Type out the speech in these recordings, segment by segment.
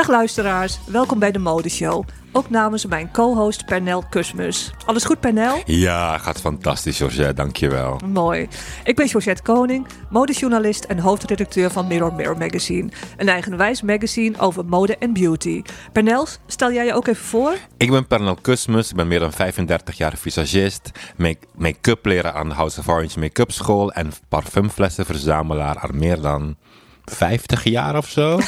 Dag luisteraars, welkom bij de Modeshow. Ook namens mijn co-host Pernel Kusmus. Alles goed, Pernel? Ja, gaat fantastisch, Georgette. Dankjewel. Mooi. Ik ben Georgette Koning, modejournalist en hoofdredacteur van Mirror Mirror Magazine. Een eigenwijs magazine over mode en beauty. Pernel, stel jij je ook even voor? Ik ben Pernel Kusmus. Ik ben meer dan 35 jaar visagist, make- make-up leraar aan de House of Orange Make-up School en parfumflessenverzamelaar al meer dan 50 jaar of zo.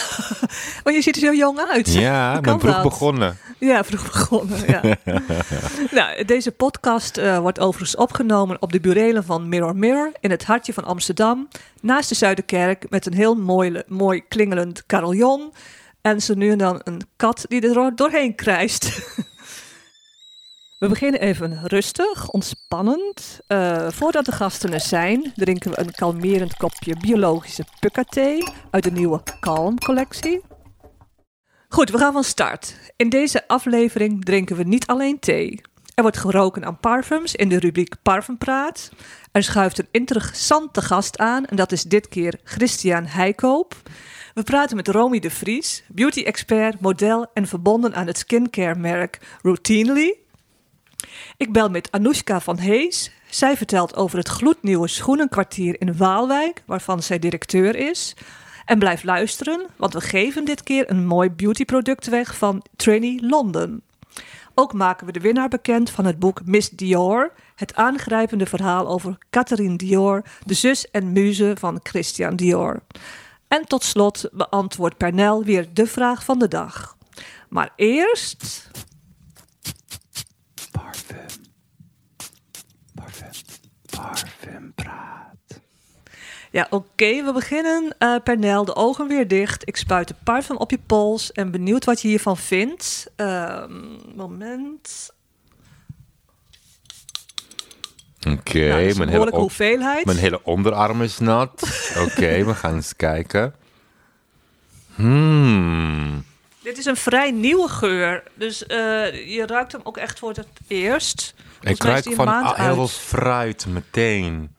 Oh, je ziet er zo jong uit. Ja, ik ben vroeg dat? begonnen. Ja, vroeg begonnen. Ja. nou, deze podcast eh, wordt overigens opgenomen op de burelen van Mirror Mirror in het hartje van Amsterdam, naast de Zuiderkerk, met een heel mooi, mooi klingelend carillon. En zo nu en dan een kat die er door- doorheen krijst. We beginnen even rustig, ontspannend. Eh, voordat de gasten er zijn, drinken we een kalmerend kopje biologische pukka-thee uit de nieuwe Calm-collectie. Goed, we gaan van start. In deze aflevering drinken we niet alleen thee. Er wordt geroken aan parfums in de rubriek Parfumpraat. Er schuift een interessante gast aan en dat is dit keer Christian Heikoop. We praten met Romy de Vries, beauty-expert, model en verbonden aan het skincare-merk Routinely. Ik bel met Anoushka van Hees. Zij vertelt over het gloednieuwe schoenenkwartier in Waalwijk, waarvan zij directeur is. En blijf luisteren, want we geven dit keer een mooi beautyproduct weg van Trainee London. Ook maken we de winnaar bekend van het boek Miss Dior, het aangrijpende verhaal over Catherine Dior, de zus en muze van Christian Dior. En tot slot beantwoordt Pernel weer de vraag van de dag. Maar eerst. Parfum. Parfum. Parfumpraat. Ja, oké, we beginnen. Eh Pernel, de ogen weer dicht. Ik spuit de parfum op je pols en benieuwd wat je hiervan vindt. Ehm, moment. Oké, Nou, mijn, hele behoorlijke on- hoeveelheid. mijn hele onderarm is nat. Oké, we gaan eens kijken. Hmm. Dit is een vrij nieuwe geur. Dus eh, je ruikt hem ook echt voor het eerst. Volgens Ik ruik van heel uit. veel fruit meteen.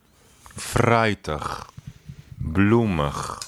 Fruitig. Bloemig.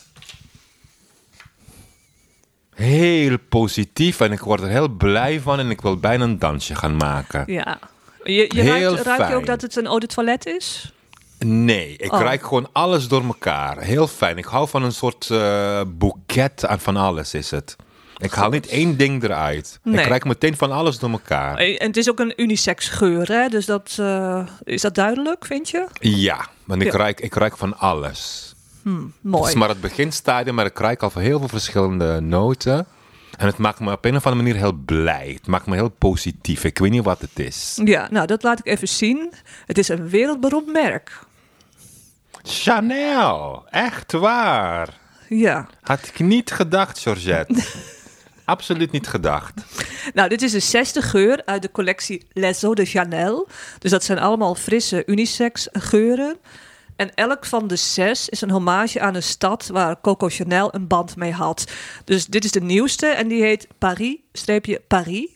Heel positief en ik word er heel blij van en ik wil bijna een dansje gaan maken. Ja. Je, je ruikt, ruik je ook dat het een eau de toilette is? Nee, ik Oh. ruik gewoon alles door elkaar. Heel fijn. Ik hou van een soort eh boeket aan van alles is het. Ik haal niet één ding eruit. Nee. Ik ruik meteen van alles door elkaar. En het is ook een unisex geur, hè? Dus dat, eh, is dat duidelijk, vind je? Ja, want ik, Ja. ruik, ik ruik van alles. Het Mooi. is maar het beginstadium, maar ik ruik al van heel veel verschillende noten. En het maakt me op een of andere manier heel blij. Het maakt me heel positief. Ik weet niet wat het is. Ja, nou, dat laat ik even zien. Het is een wereldberoemd merk. Chanel, echt waar. Ja. Had ik niet gedacht, Georgette. Absoluut niet gedacht. Nou, dit is de zesde geur uit de collectie Les Eaux de Chanel. Dus dat zijn allemaal frisse unisex geuren. En elk van de zes is een hommage aan een stad waar Coco Chanel een band mee had. Dus dit is de nieuwste en die heet Paris-Paris.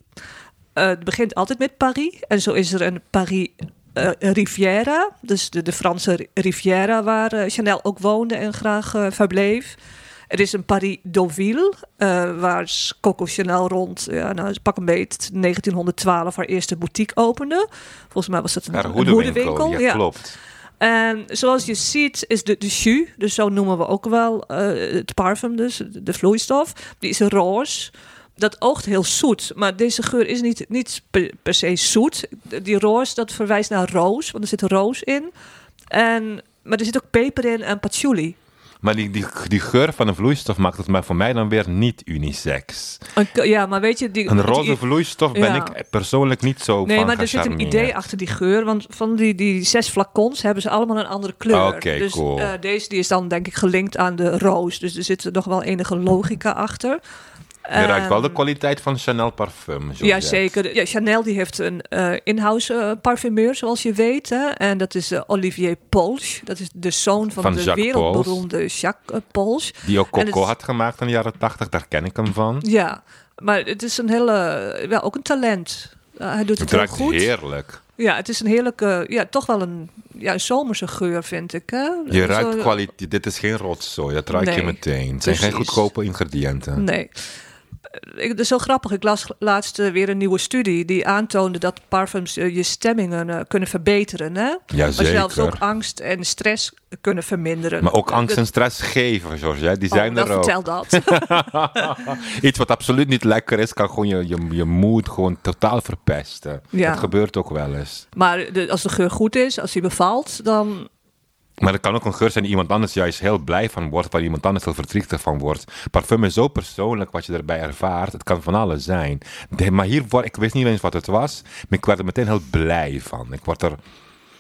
Eh, het begint altijd met Paris. En zo is er een Paris eh, Riviera. Dus de, de Franse Riviera waar eh, Chanel ook woonde en graag verbleef. Er is een Paris Deauville, eh, waar Coco Chanel rond, ja, nou, pak een beet, 1912 haar eerste boutique opende. Volgens mij was dat een, een hoedenwinkel, ja, klopt. En zoals je ziet is de, de jus, dus zo noemen we ook wel eh, het parfum dus, de, de vloeistof, die is roze. Dat oogt heel zoet, maar deze geur is niet, niet per, per se zoet. Die roze, dat verwijst naar roos, want er zit roos in. En, maar er zit ook peper in en patchouli. Maar die, die, die geur van een vloeistof maakt het maar voor mij dan weer niet unisex. Een Ja, maar weet je... Die, Een roze die- vloeistof ben Ja. ik persoonlijk niet zo Nee, van maar er zit een idee achter die geur. Want van die, die zes flacons hebben ze allemaal een andere kleur. Oké, dus cool. eh, deze die is dan denk ik gelinkt aan de roos. Dus er zit nog wel enige logica achter. Je ruikt wel de Ehm, kwaliteit van Chanel parfum. Ja, Georgette. zeker. Ja, Chanel die heeft een eh in-house eh, parfumeur, zoals je weet. Hè? En dat is eh, Olivier Polsch. Dat is de zoon van, Van de Jacques wereldberoemde Jacques Polsch. Die ook Coco had gemaakt in de jaren tachtig, daar ken ik hem van. Ja, maar het is een hele... Ja, ook een talent. Hij doet het, Het heel ruikt goed. heerlijk. Ja, het is een heerlijke... Ja, toch wel een, ja, een zomerse geur, vind ik. Hè? Je ruikt kwaliteit. Dit is geen rotzooi, dat ruik je meteen. Het zijn geen goedkope ingrediënten. Nee. Het is zo grappig. Ik las laatst eh, weer een nieuwe studie die aantoonde dat parfums eh, je stemmingen eh, kunnen verbeteren. Hè? Maar zelfs ook angst en stress kunnen verminderen. Maar ook angst en stress geven, George. Hè? Die Oh, zijn er ook. vertel dat. Iets wat absoluut niet lekker is, kan gewoon je, je, je moed gewoon totaal verpesten. Ja. Dat gebeurt ook wel eens. maar de, als de geur goed is, als die bevalt, dan... Maar het kan ook een geur zijn die iemand anders juist heel blij van wordt, waar iemand anders heel verdrietig van wordt. Parfum is zo persoonlijk wat je erbij ervaart. Het kan van alles zijn. Maar hier, word, ik wist niet eens wat het was, maar ik werd er meteen heel blij van. Ik word er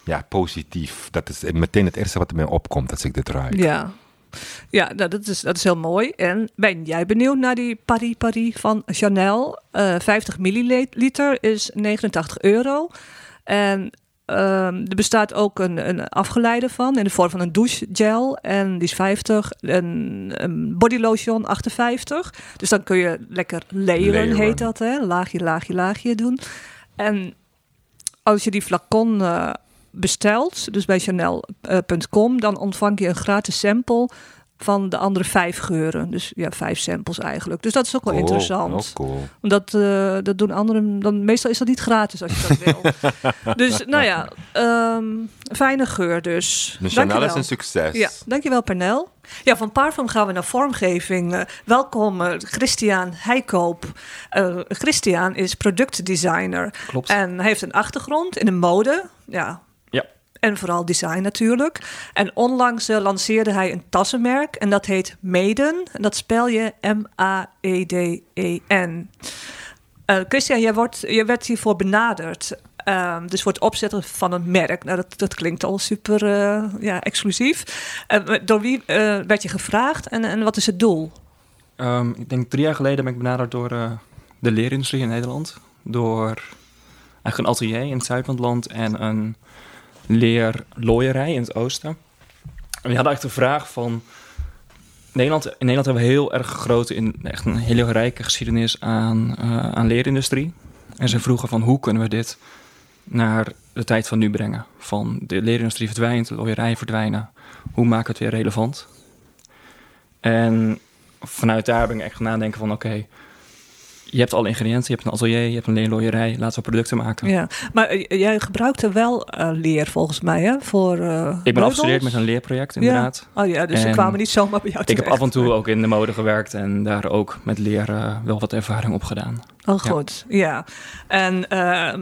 ja, positief. Dat is meteen het eerste wat er mij opkomt als ik dit ruik. Ja, ja dat, is, dat is heel mooi. En ben jij benieuwd naar die Paris Paris van Chanel? Eh 50 milliliter is 89 euro. En ehm, er bestaat ook een, een afgeleide van in de vorm van een douchegel. En die is 50. En een bodylotion 58. Dus dan kun je lekker layeren, Layeren. heet dat. Hè? Laagje, laagje, laagje doen. En als je die flacon eh, bestelt, dus bij chanel.com, dan ontvang je een gratis sample van de andere vijf geuren. Dus ja, vijf samples eigenlijk. Dus dat is ook wel Cool, interessant. ook cool. Omdat eh, dat doen anderen. Dan, meestal is dat niet gratis als je dat wil. dus nou ja, ehm, fijne geur dus. Dus Chanel is Dankjewel. een succes. Ja, dankjewel Pernel. Ja, van parfum gaan we naar vormgeving. Eh, welkom eh, Christian Heikoop. Eh, Christian is productdesigner. Klopt. En hij heeft een achtergrond in de mode. Ja. En vooral design natuurlijk. En onlangs eh, lanceerde hij een tassenmerk. En dat heet Maiden. En dat spel je M-A-E-D-E-N. Eh, Christian, jij, wordt, jij werd hiervoor benaderd. Ehm, dus voor het opzetten van een merk. Nou, dat, dat klinkt al super eh, ja, exclusief. Door wie werd je gevraagd en, en wat is het doel? Ehm, ik denk drie jaar geleden ben ik benaderd door de leerindustrie in Nederland. Door eigenlijk een atelier in het zuiden van het land en een leerlooierij in het oosten. En die hadden eigenlijk de vraag van... Nederland, in Nederland hebben we heel erg grote, in, echt een hele rijke geschiedenis aan, eh, aan leerindustrie. En ze vroegen van hoe kunnen we dit naar de tijd van nu brengen? Van de leerindustrie verdwijnt, de looierij verdwijnen. Hoe maken we het weer relevant? En vanuit daar ben ik echt gaan nadenken van oké, je hebt alle ingrediënten, je hebt een atelier, je hebt een leerlooierij, laten we producten maken. Ja, maar eh, jij gebruikte wel eh, leer volgens mij, hè? Voor, eh, Ik ben afgestudeerd met een leerproject inderdaad. Oh ja, dus ze En kwamen niet zomaar bij jou Ik heb terecht. af en toe ook in de mode gewerkt en daar ook met leer wel wat ervaring op gedaan. Oh, Ja. goed. Ja. En ehm,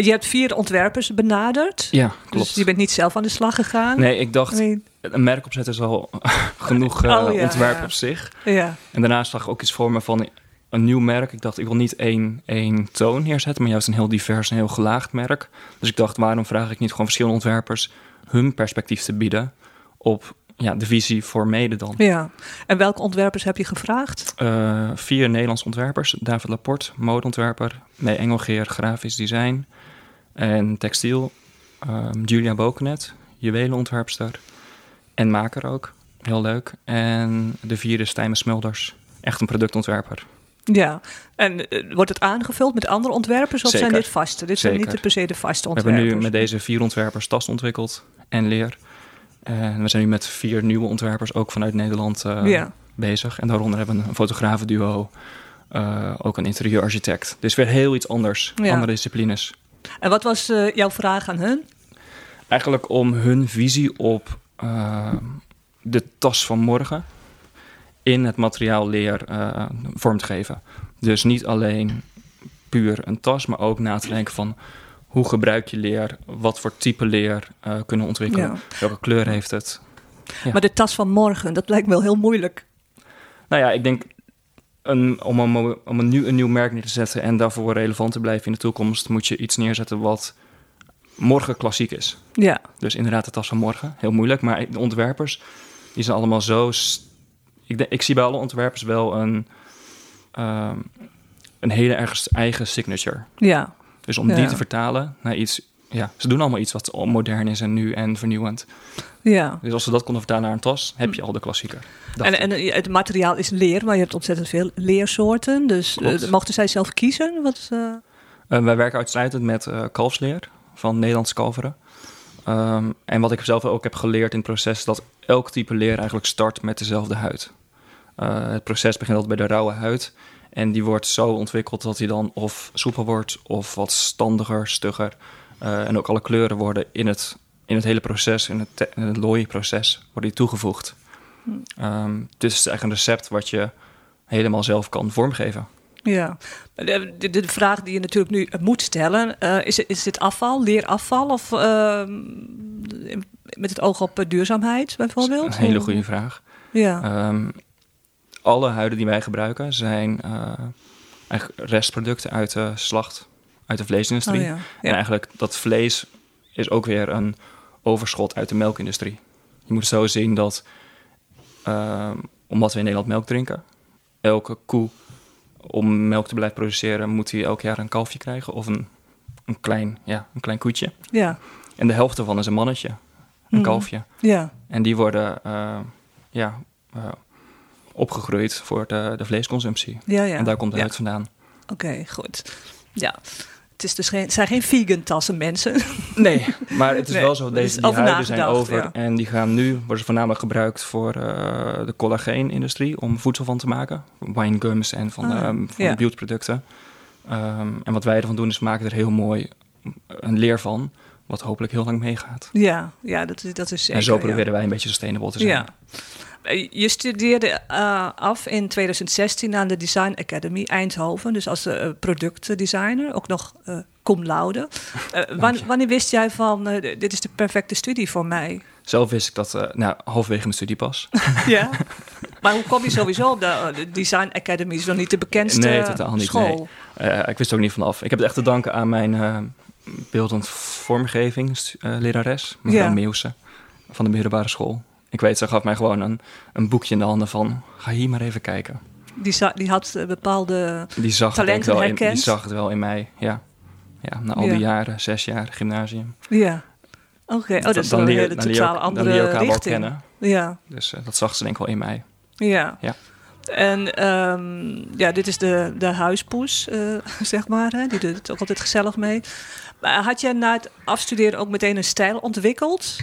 je hebt vier ontwerpers benaderd. Ja, klopt. Dus je bent niet zelf aan de slag gegaan. Nee, ik dacht, Nee. een merk opzetten is al genoeg eh, Oh, ja, ontwerp ja. op zich. Ja. En daarnaast zag ik ook iets voor me van een nieuw merk. Ik dacht, ik wil niet één, één toon neerzetten, maar juist een heel divers en heel gelaagd merk. Dus ik dacht, waarom vraag ik niet gewoon verschillende ontwerpers hun perspectief te bieden op ja, de visie voor mede dan? ja. En welke ontwerpers heb je gevraagd? Eh, vier Nederlandse ontwerpers. David Laporte, modeontwerper. Mee Engelgeer, grafisch design. En textiel. Ehm, Julia Bokenet, juwelenontwerpster. En maker ook. Heel leuk. En de vierde Stijmen Smulders. Echt een productontwerper. Ja. En eh, wordt het aangevuld met andere ontwerpers of zijn dit vaste? Dit zijn niet per se de vaste We ontwerpers. hebben nu met deze vier ontwerpers tas ontwikkeld en leer. En we zijn nu met vier nieuwe ontwerpers ook vanuit Nederland eh, Ja. bezig. En daaronder hebben we een fotografenduo, eh ook een interieurarchitect. Dus weer heel iets anders, Ja. andere disciplines. En wat was eh, jouw vraag aan hun? Eigenlijk om hun visie op eh, de tas van morgen in het materiaal leer eh, vorm te geven. Dus niet alleen puur een tas, maar ook na te denken van hoe gebruik je leer, wat voor type leer eh, kunnen ontwikkelen, Ja. welke kleur heeft het. Ja. Maar de tas van morgen, dat lijkt me wel heel moeilijk. Nou ja, ik denk een, om, een, om een, nieuw, een nieuw merk neer te zetten en daarvoor relevant te blijven in de toekomst, moet je iets neerzetten wat morgen klassiek is. Ja. Dus inderdaad de tas van morgen. Heel moeilijk. Maar de ontwerpers, die zijn allemaal zo... Ik, denk- ik zie bij alle ontwerpers wel een, ehm, een hele erg eigen signature. Ja. Dus om Ja. die te vertalen naar iets... Ja, ze doen allemaal iets wat modern is en nu en vernieuwend. Ja. Dus als ze dat konden vertalen naar een tas, heb je al de klassieker. En, en eh, het materiaal is leer, maar je hebt ontzettend veel leersoorten. Dus eh, mochten zij zelf kiezen? Wat, eh, wij werken uitsluitend met kalfsleer van Nederlands kalveren. Ehm, en wat ik zelf ook heb geleerd in het proces... dat elk type leer eigenlijk start met dezelfde huid. Het proces begint altijd bij de rauwe huid. En die wordt zo ontwikkeld dat hij dan of soepel wordt of wat standiger, stugger. Eh, en ook alle kleuren worden in het, in het hele proces, in het, in het looiproces, worden die toegevoegd. Ehm, dus het is echt een recept wat je helemaal zelf kan vormgeven. Ja, de, de, vraag die je natuurlijk nu moet stellen, eh, is, is dit afval, leerafval of ehm, met het oog op eh, duurzaamheid bijvoorbeeld? Een hele goede vraag. Ja, Ehm, alle huiden die wij gebruiken zijn eh, eigenlijk restproducten uit de slacht, uit de vleesindustrie. oh, ja. En eigenlijk dat vlees is ook weer een overschot uit de melkindustrie. Je moet het zo zien dat, ehm, omdat we in Nederland melk drinken, elke koe om melk te blijven produceren, moet hij elk jaar een kalfje krijgen of een, een, klein, ja, een klein koetje. ja, En de helft ervan is een mannetje, een Mhm. kalfje. ja, En die worden eh, ja, opgegroeid voor de, de vleesconsumptie. ja, ja. En daar komt de ja. huid vandaan. Oké, goed. Ja, het is dus geen, het zijn geen vegan tassen, mensen. Nee, maar het is Nee, wel zo, deze die huiden zijn over. ja. En die gaan nu, worden ze voornamelijk gebruikt voor eh, de collageenindustrie om voedsel van te maken. Winegums en van, Ah, ehm, van ja. de beautyproducten. Ehm, en wat wij ervan doen is maken er heel mooi een leer van, wat hopelijk heel lang meegaat. Ja, ja dat, is, dat is zeker. en zo ja. proberen wij een beetje sustainable te zijn. Ja. Eh, Je studeerde eh, af in 2016 aan de Design Academy Eindhoven, dus als eh, productdesigner, ook nog eh cum laude. Eh, wan- wanneer wist jij van, dit is de perfecte studie voor mij? Zelf wist ik dat nou, halverwege mijn studie pas. Ja. maar hoe kom je sowieso op de, de Design Academy? Is nog niet de bekendste Nee, totaal niet, school? Eh, ik wist er ook niet vanaf. Ik heb het echt te danken aan mijn beeldend vormgeving lerares, mevrouw Ja. Meeuwse, van de middelbare school. Ik weet, ze gaf mij gewoon een, een boekje in de handen van, ga hier maar even kijken. Die, die had eh, bepaalde... Die zag, het Talenten ook wel in, die zag het wel in mij, ja. Ja, na al Ja. die jaren, zes jaar gymnasium. Ja. Oké, oh, dat is dan een hele dan totaal dan andere wel richting. kennen. Ja. Dus eh, dat zag ze denk ik wel in mij. Ja. Ja. En ehm, ja, dit is de, de huispoes, eh, zeg maar. Hè? Die doet het ook altijd gezellig mee. Maar had jij na het afstuderen ook meteen een stijl ontwikkeld?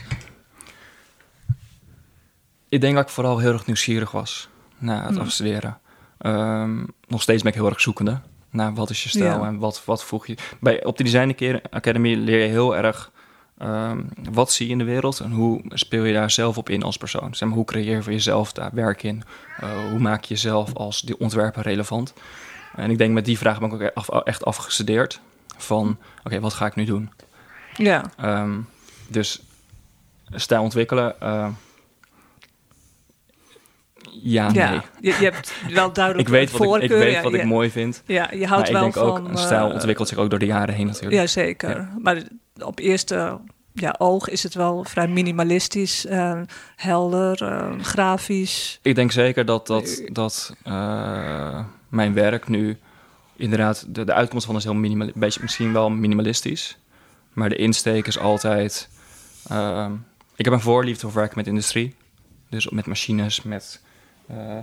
Ik denk dat ik vooral heel erg nieuwsgierig was na het Hmm. afstuderen. Ehm, nog steeds ben ik heel erg zoekende naar wat is je stijl Ja. en wat, wat voeg je. Bij, op de Design Aca- Academy leer je heel erg ehm, wat zie je in de wereld en hoe speel je daar zelf op in als persoon. Zeg maar, hoe creëer je voor jezelf daar werk in? Eh, hoe maak je jezelf als die ontwerper relevant? En ik denk met die vraag ben ik ook af- echt afgestudeerd van oké, wat ga ik nu doen? Ja. Ehm, dus stijl ontwikkelen. eh, ja, ja. nee. Je, je hebt wel duidelijk Ik weet wat, ik, ik, voorkeur. weet wat ja. ik mooi vind. Ja, je Maar houdt ik wel denk van... ook, een stijl eh, ontwikkelt zich ook door de jaren heen natuurlijk. Ja, zeker. Ja. Maar op eerste ja, oog is het wel vrij minimalistisch, eh, helder, eh, grafisch. Ik denk zeker dat, dat, dat mijn werk nu inderdaad... De, de uitkomst van is heel minimal, beetje, misschien wel minimalistisch. Maar de insteek is altijd... ik heb een voorliefde voor werken met industrie. Dus met machines, met... eh,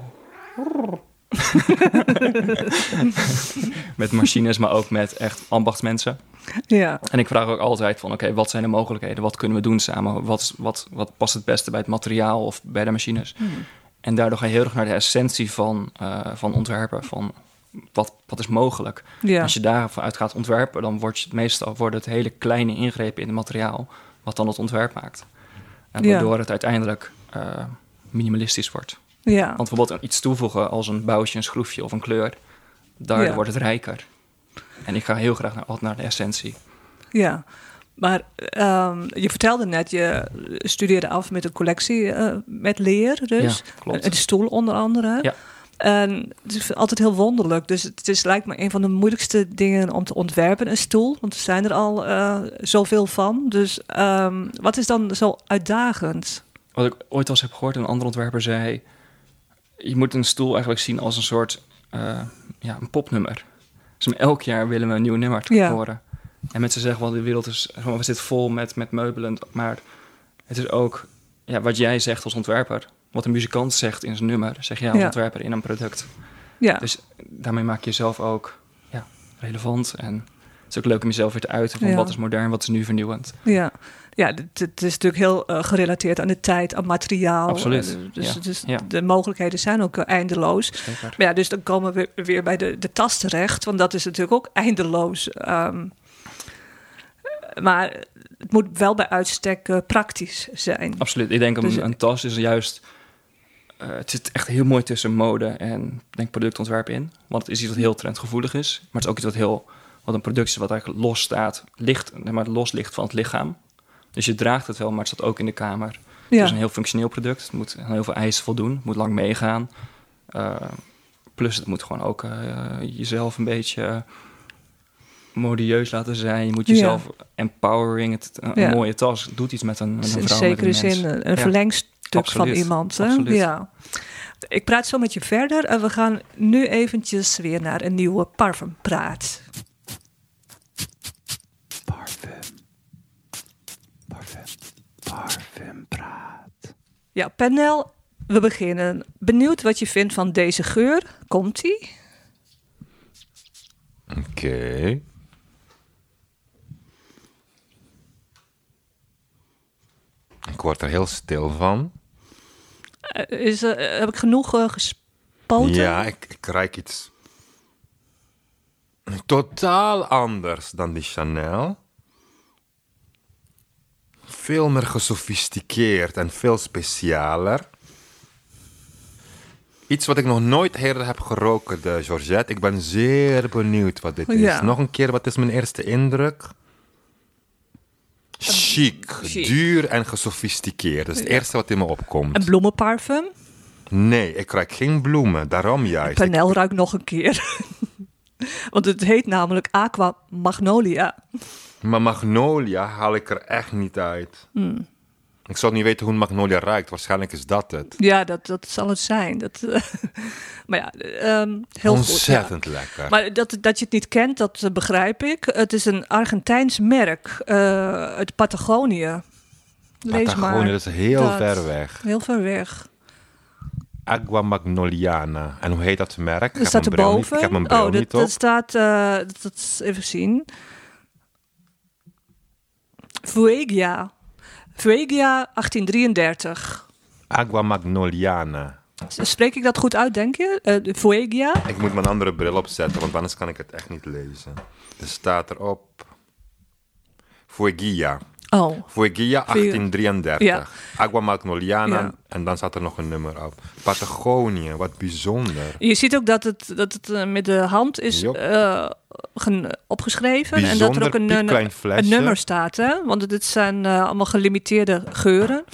met machines, maar ook met echt ambachtsmensen. Ja, En ik vraag ook altijd van, oké, wat zijn de mogelijkheden? Wat kunnen we doen samen? Wat, wat, wat past het beste bij het materiaal of bij de machines? En daardoor ga je heel erg naar de essentie van, eh, van ontwerpen, van wat, wat is mogelijk. ja. Als je daarvan uit gaat ontwerpen, dan wordt je, meestal worden het hele kleine ingrepen in het materiaal, wat dan het ontwerp maakt. En Ja. waardoor het uiteindelijk eh, minimalistisch wordt. Ja. Want bijvoorbeeld iets toevoegen als een boutje, een schroefje of een kleur, daardoor Ja. wordt het rijker. En ik ga heel graag naar, altijd naar de essentie. Ja, maar ehm, je vertelde net, je studeerde af met een collectie eh, met leer, dus. Ja, klopt. De stoel onder andere. Ja. En het is altijd heel wonderlijk. Dus het is lijkt me een van de moeilijkste dingen om te ontwerpen, een stoel. Want er zijn er al eh, zoveel van. Dus ehm, wat is dan zo uitdagend? Wat ik ooit al eens heb gehoord, een andere ontwerper zei... je moet een stoel eigenlijk zien als een soort eh, ja, een popnummer. Dus elk jaar willen we een nieuw nummer Ja. horen. En mensen zeggen wel, de wereld is... We zitten vol met, met meubelen, maar het is ook... Ja, wat jij zegt als ontwerper. Wat een muzikant zegt in zijn nummer, zeg jij als Ja. ontwerper in een product. Ja, Dus daarmee maak je jezelf ook ja, relevant. En het is ook leuk om jezelf weer te uiten van Ja. wat is modern, wat is nu vernieuwend. ja. Ja, het, is natuurlijk heel eh, gerelateerd aan de tijd, aan materiaal. Absoluut, Eh, dus ja, dus ja. de mogelijkheden zijn ook eh, eindeloos. Zeker. Maar ja, dus dan komen we weer bij de, de tas terecht, want dat is natuurlijk ook eindeloos. Ehm, maar het moet wel bij uitstek praktisch zijn. Absoluut. Ik denk Dus- een, een tas is juist... het zit echt heel mooi tussen mode en denk productontwerp in. Want het is iets wat heel trendgevoelig is. Maar het is ook iets wat heel... Wat een product is wat eigenlijk los staat, ligt, maar los ligt van het lichaam. Dus je draagt het wel, maar het staat ook in de kamer. Het is een heel functioneel product. Het moet heel veel eisen voldoen. Het moet lang meegaan. Eh, plus het moet gewoon ook eh, jezelf een beetje modieus laten zijn. Je moet Ja. jezelf empowering. Het, een Ja. mooie tas doet iets met een, met een vrouw, met zekere een zin een, verlengstuk Absoluut, van iemand. Hè? absoluut. Ja. Ik praat zo met je verder en we gaan nu eventjes weer naar een nieuwe parfumpraat. Parfumpraat. Ja, Penel, we beginnen. Benieuwd wat je vindt van deze geur. Komt-ie? Oké. Ik word er heel stil van. Eh, is, eh, heb ik genoeg eh, gespoten? Ja, ik, ik ruik iets totaal anders dan die Chanel. Veel meer gesofisticeerd en veel specialer. Iets wat ik nog nooit eerder heb geroken, de Georgette. Ik ben zeer benieuwd wat dit is. Nog een keer, wat is mijn eerste indruk? Chic, chic. duur en gesofisticeerd. Dat is het Ja. eerste wat in me opkomt. Een bloemenparfum. Nee, ik ruik geen bloemen. Daarom juist. Ik- Penel ruikt nog een keer. Want het heet namelijk Aqua Magnolia. Maar Magnolia haal ik er echt niet uit. Hmm. Ik zou niet weten hoe een Magnolia ruikt. Waarschijnlijk is dat het. Ja, dat, dat zal het zijn. Dat, eh, maar ja, ehm, heel goed. ja. Ontzettend lekker. Maar dat, dat je het niet kent, dat eh, begrijp ik. Het is een Argentijns merk eh, uit Patagonië. Lees Patagonië maar. dat is heel dat. ver weg. Heel ver weg. Agua Magnoliana. En hoe heet dat merk? Ik Er heb staat erboven. Ik heb mijn bril oh, dat, niet op. dat staat. dat, dat is even zien. Fuegia. Fuegia 1833. Agua Magnoliana. Spreek ik dat goed uit, denk je? De Fuegia? Ik moet mijn andere bril opzetten, want anders kan ik het echt niet lezen. Er staat erop... Fuegia. Oh, Fuegia 1833. Ja. Agua Magnoliana. Ja. En dan staat er nog een nummer op. Patagonië, wat bijzonder. je ziet ook dat het, dat het eh, met de hand is Jop. Eh, opgeschreven. en dat er ook een, een, nummer staat. Hè? Want dit zijn eh, allemaal gelimiteerde geuren.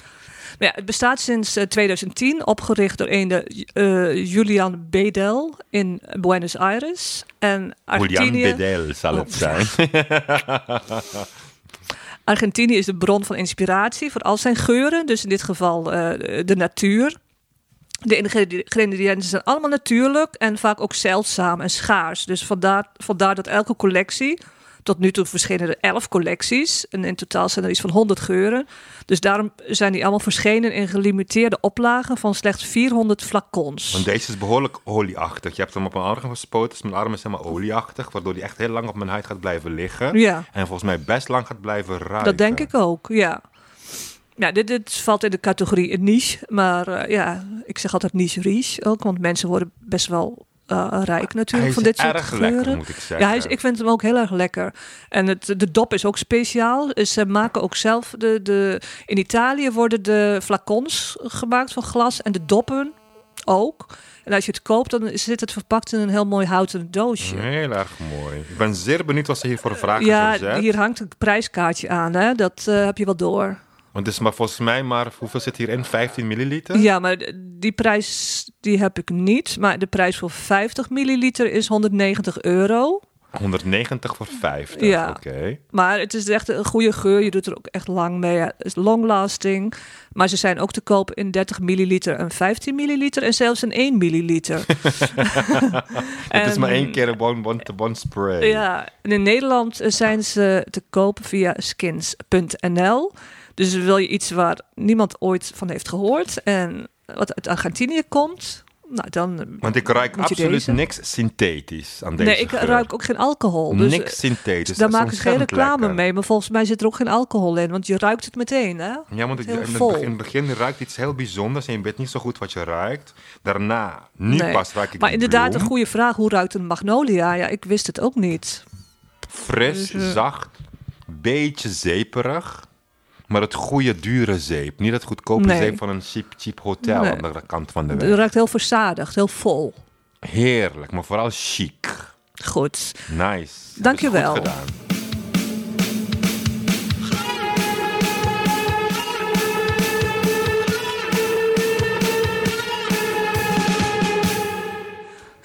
Maar ja, het bestaat sinds eh, 2010, opgericht door een de, eh, Julian Bedel in Buenos Aires. En Julian Argentinië, Bedel zal het Oh. zijn. Argentinië is de bron van inspiratie voor al zijn geuren. Dus in dit geval eh, de natuur. De ingredi- ingrediënten zijn allemaal natuurlijk en vaak ook zeldzaam en schaars. Dus vandaar, vandaar dat elke collectie, tot nu toe verschenen er elf collecties. En in totaal zijn er iets van 100 geuren. Dus daarom zijn die allemaal verschenen in gelimiteerde oplagen van slechts 400 flacons. Want deze is behoorlijk olieachtig. Je hebt hem op mijn arm gespoten, dus mijn arm is helemaal olieachtig. Waardoor die echt heel lang op mijn huid gaat blijven liggen. Ja. En volgens mij best lang gaat blijven ruiken. Dat denk ik ook, ja. Ja, dit, dit valt in de categorie niche. Maar eh, ja, ik zeg altijd niche riche ook. Want mensen worden best wel eh, rijk natuurlijk van dit soort geuren. lekker, moet ik zeggen. Ja, hij is, ik vind hem ook heel erg lekker. En het, de dop is ook speciaal. Dus Ze maken ook zelf de, de... In Italië worden de flacons gemaakt van glas. En de doppen ook. En als je het koopt, dan zit het verpakt in een heel mooi houten doosje. Heel erg mooi. Ik ben zeer benieuwd wat ze hiervoor vragen. Ja, hier hangt een prijskaartje aan. Hè? Dat eh, heb je wel door. Want het is maar volgens mij maar, hoeveel zit hierin? 15 milliliter? Ja, maar die prijs die heb ik niet. Maar de prijs voor 50 milliliter is 190 euro. 190 voor 50. Ja. Oké. Maar het is echt een goede geur. Je doet er ook echt lang mee. Het is long lasting. Maar ze zijn ook te koop in 30 milliliter en 15 milliliter. En zelfs in 1 milliliter. Het is maar één keer een one, one, one spray. Ja, en in Nederland zijn ze te koop via skins.nl. Dus wil je iets waar niemand ooit van heeft gehoord en wat uit Argentinië komt, Nou, dan. Want ik ruik absoluut deze? niks synthetisch aan deze Nee, ik geur. ruik ook geen alcohol. Dus niks eh, synthetisch. daar Dat is maken ze geen reclame lekker. mee. Maar volgens mij zit er ook geen alcohol in. Want je ruikt het meteen, hè? Ja, want Heel in, het in het begin ruikt iets heel bijzonders en je weet niet zo goed wat je ruikt. Daarna, nu Nee. pas ruik ik Maar de inderdaad, bloem. een goede vraag. Hoe ruikt een magnolia? Ja, ik wist het ook niet. Fris, Dus, eh, zacht, beetje zeeperig. Maar het goede, dure zeep. Niet het goedkope Nee. zeep van een cheap, cheap hotel Nee. aan de andere kant van de Het weg. ruikt heel verzadigd, heel vol. Heerlijk, maar vooral chic. Goed. Nice. Dank je Dat goed wel. gedaan.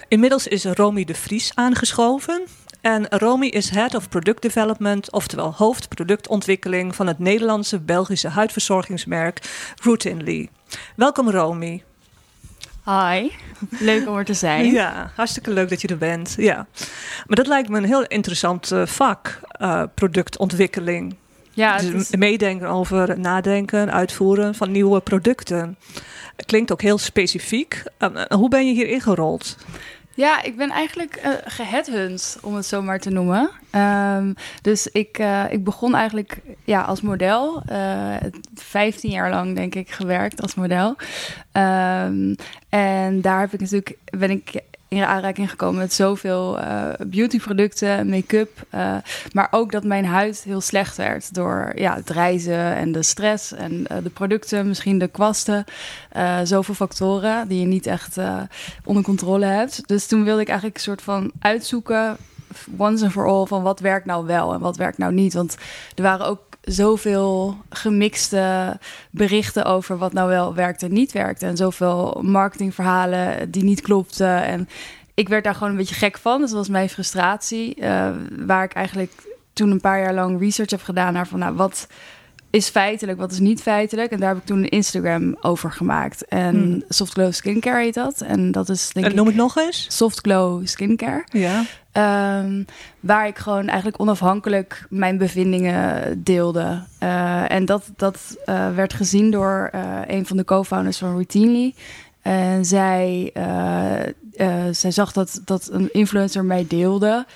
Inmiddels is Romy de Vries aangeschoven. En Romy is Head of Product Development, oftewel hoofdproductontwikkeling van het Nederlandse Belgische huidverzorgingsmerk Routinely. Welkom Romy. Hi, leuk om er te zijn. Ja, hartstikke leuk dat je er bent. Ja. Maar dat lijkt me een heel interessant eh, vak, eh, productontwikkeling. Ja, Dus is- meedenken over nadenken, uitvoeren van nieuwe producten. Klinkt ook heel specifiek. Eh, eh, hoe ben je hier ingerold? Ja ik ben eigenlijk uh, geheadhunt, om het zo maar te noemen. Ehm, dus ik, eh, ik begon eigenlijk ja, als model. Eh 15 jaar lang, denk ik, gewerkt als model. Ehm, en daar heb ik natuurlijk, ben ik in aanraking gekomen met zoveel eh, beautyproducten, make-up. eh, maar ook dat mijn huid heel slecht werd door ja, het reizen en de stress en eh, de producten, misschien de kwasten. zoveel factoren die je niet echt onder controle hebt. Dus toen wilde ik eigenlijk een soort van uitzoeken, once and for all, van wat werkt nou wel en wat werkt nou niet. Want er waren ook zoveel gemixte berichten over wat nou wel werkt en niet werkt. En zoveel marketingverhalen die niet klopten. En ik werd daar gewoon een beetje gek van. Dus dat was mijn frustratie. eh, waar ik eigenlijk toen een paar jaar lang research heb gedaan naar van nou, wat is feitelijk, wat is niet feitelijk. En daar heb ik toen een Instagram over gemaakt. En Hmm. Soft Glow Skincare heet dat. En dat is denk En ik noem het nog eens. Soft Glow Skincare. Ja. Ehm, waar ik gewoon eigenlijk onafhankelijk mijn bevindingen deelde. Eh, en dat, dat eh, werd gezien door eh, een van de co-founders van Routinely. En zij, zij zag dat, dat een influencer mij deelde.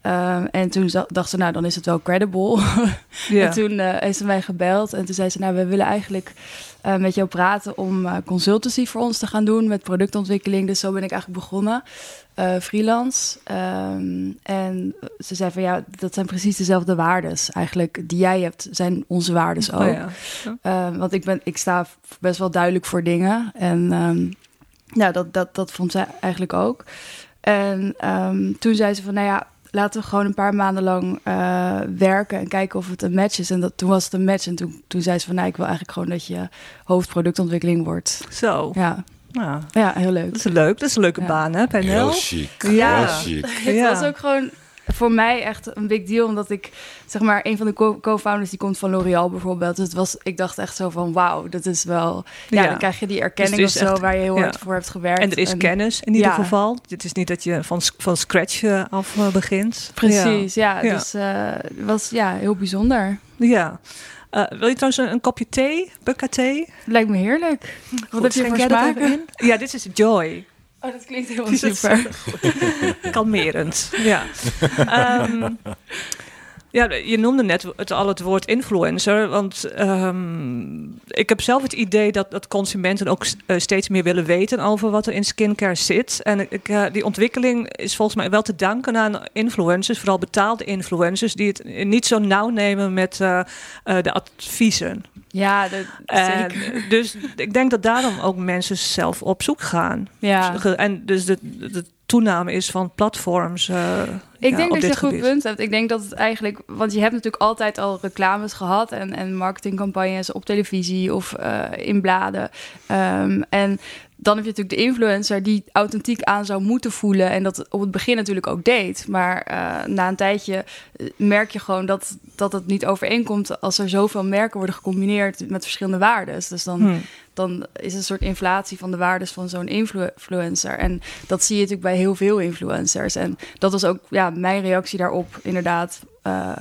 Ehm, en toen dacht ze, nou, dan is het wel credible. Ja. En toen heeft ze mij gebeld en toen zei ze, nou, we willen eigenlijk eh, met jou praten om eh, consultancy voor ons te gaan doen met productontwikkeling. Dus zo ben ik eigenlijk begonnen, eh, freelance. Ehm, en ze zei van, ja, dat zijn precies dezelfde waardes eigenlijk die jij hebt, zijn onze waardes ook. Oh ja. Ehm, want ik, ben, ik sta best wel duidelijk voor dingen. En ehm, ja, dat, dat, dat vond zij eigenlijk ook. En toen zei ze van, nou ja, laten we gewoon een paar maanden lang eh, werken en kijken of het een match is. En dat, toen was het een match. En toen, toen zei ze van, nou, ik wil eigenlijk gewoon dat je hoofdproductontwikkeling wordt. Zo. Ja, Nou, ja heel leuk. dat is leuk. Dat is een leuke Ja. baan, hè, PNL? Heel chic. Ja. Heel chic. Het Ja. was ook gewoon voor mij echt een big deal, omdat ik zeg maar een van de co- co-founders die komt van L'Oréal bijvoorbeeld. Dus het was, ik dacht echt zo van wauw, dat is wel. Ja, Ja. dan krijg je die erkenning Dus of zo echt- waar je heel ja. hard voor hebt gewerkt. En er is kennis in ieder geval. Het is niet dat je van, van scratch eh, af eh, begint. Precies, ja. Dus eh, het was ja heel bijzonder. Ja. wil je trouwens een, een kopje thee? Bukka thee? Lijkt me heerlijk. Wat Goed, heb je voor smaken? Ja, dit is Joy. Oh, dat klinkt is super. Kalmerend. Ja. Ehm, ja, je noemde net het, al het woord influencer. Want ehm, ik heb zelf het idee dat, dat consumenten ook eh, steeds meer willen weten over wat er in skincare zit. En ik, eh, die ontwikkeling is volgens mij wel te danken aan influencers, vooral betaalde influencers, die het niet zo nauw nemen met eh, de adviezen. Ja, dat, zeker. dus ik denk dat daarom ook mensen zelf op zoek gaan. Ja. En dus de, de toename is van platforms. Ik ja, denk dat je een goed gebied. punt hebt. Ik denk dat het eigenlijk... Want je hebt natuurlijk altijd al reclames gehad... en, en marketingcampagnes op televisie of eh, in bladen. Ehm, en dan heb je natuurlijk de influencer... die authentiek aan zou moeten voelen... en dat op het begin natuurlijk ook deed. Maar eh, na een tijdje eh, merk je gewoon dat, dat het niet overeenkomt... als er zoveel merken worden gecombineerd met verschillende waarden. Dus dan Hm. dan is een soort inflatie van de waardes van zo'n influ- influencer. En dat zie je natuurlijk bij heel veel influencers. En dat was ook ja, mijn reactie daarop, inderdaad. eh,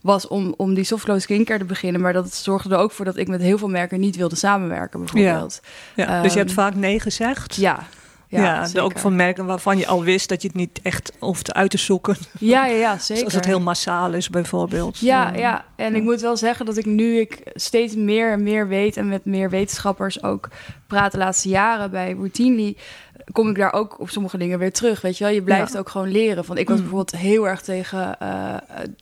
was om, om die softglow skincare te beginnen. Maar dat zorgde er ook voor dat ik met heel veel merken niet wilde samenwerken, bijvoorbeeld. Ja, dus je hebt Ehm, vaak nee gezegd. Ja, Ja, zeker. ook van merken waarvan je al wist dat je het niet echt hoeft uit te zoeken. Ja, ja, ja, zeker. Als het heel massaal is bijvoorbeeld. Ja, ja, en ik moet wel zeggen dat ik nu ik steeds meer en meer weet en met meer wetenschappers ook praat de laatste jaren bij Routinely, kom ik daar ook op sommige dingen weer terug. Weet je wel, je blijft Ja. ook gewoon leren. Want ik was Mm. bijvoorbeeld heel erg tegen eh,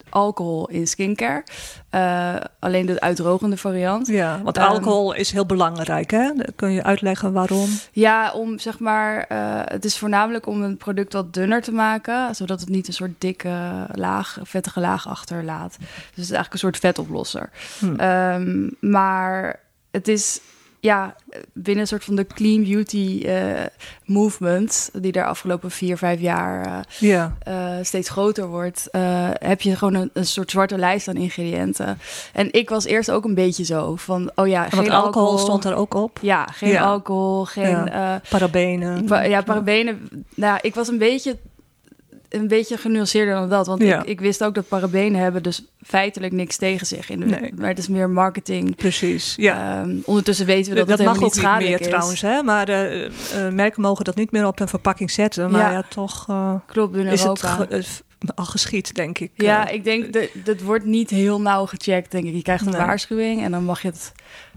alcohol in skincare. Eh, alleen de uitdrogende variant. Ja, want Ehm, alcohol is heel belangrijk, hè? Kun je uitleggen waarom? Ja, om zeg maar, eh, het is voornamelijk om een product wat dunner te maken, zodat het niet een soort dikke laag, vettige laag achterlaat. Dus het is eigenlijk een soort vetoplosser. Hm. Ehm, maar het is ja, binnen een soort van de clean beauty eh, movement, die de afgelopen vier, vijf jaar eh, Ja, eh, steeds groter wordt, heb je gewoon een, een soort zwarte lijst aan ingrediënten. En ik was eerst ook een beetje zo van, oh ja, geen alcohol, stond er ook op. Ja, geen Ja. alcohol, geen Ja. Parabenen. Pa- ja, parabenen. Nou, ik was een beetje, een beetje genuanceerder dan dat. Want Ja. ik, ik wist ook dat parabenen hebben dus feitelijk niks tegen zich. In de, Nee. Maar het is meer marketing. Precies, ja. Ehm, ondertussen weten we dat, dat het mag ook niet schadelijk meer is. trouwens, hè? Maar eh, eh, merken mogen dat niet meer op een verpakking zetten. Maar Ja. ja, toch eh, Klopt, binnen is het Europa. eh, al geschied, denk ik. ja, Eh, ik denk dat dat wordt niet heel nauw gecheckt, denk ik. Je krijgt een Nee. waarschuwing en dan mag je het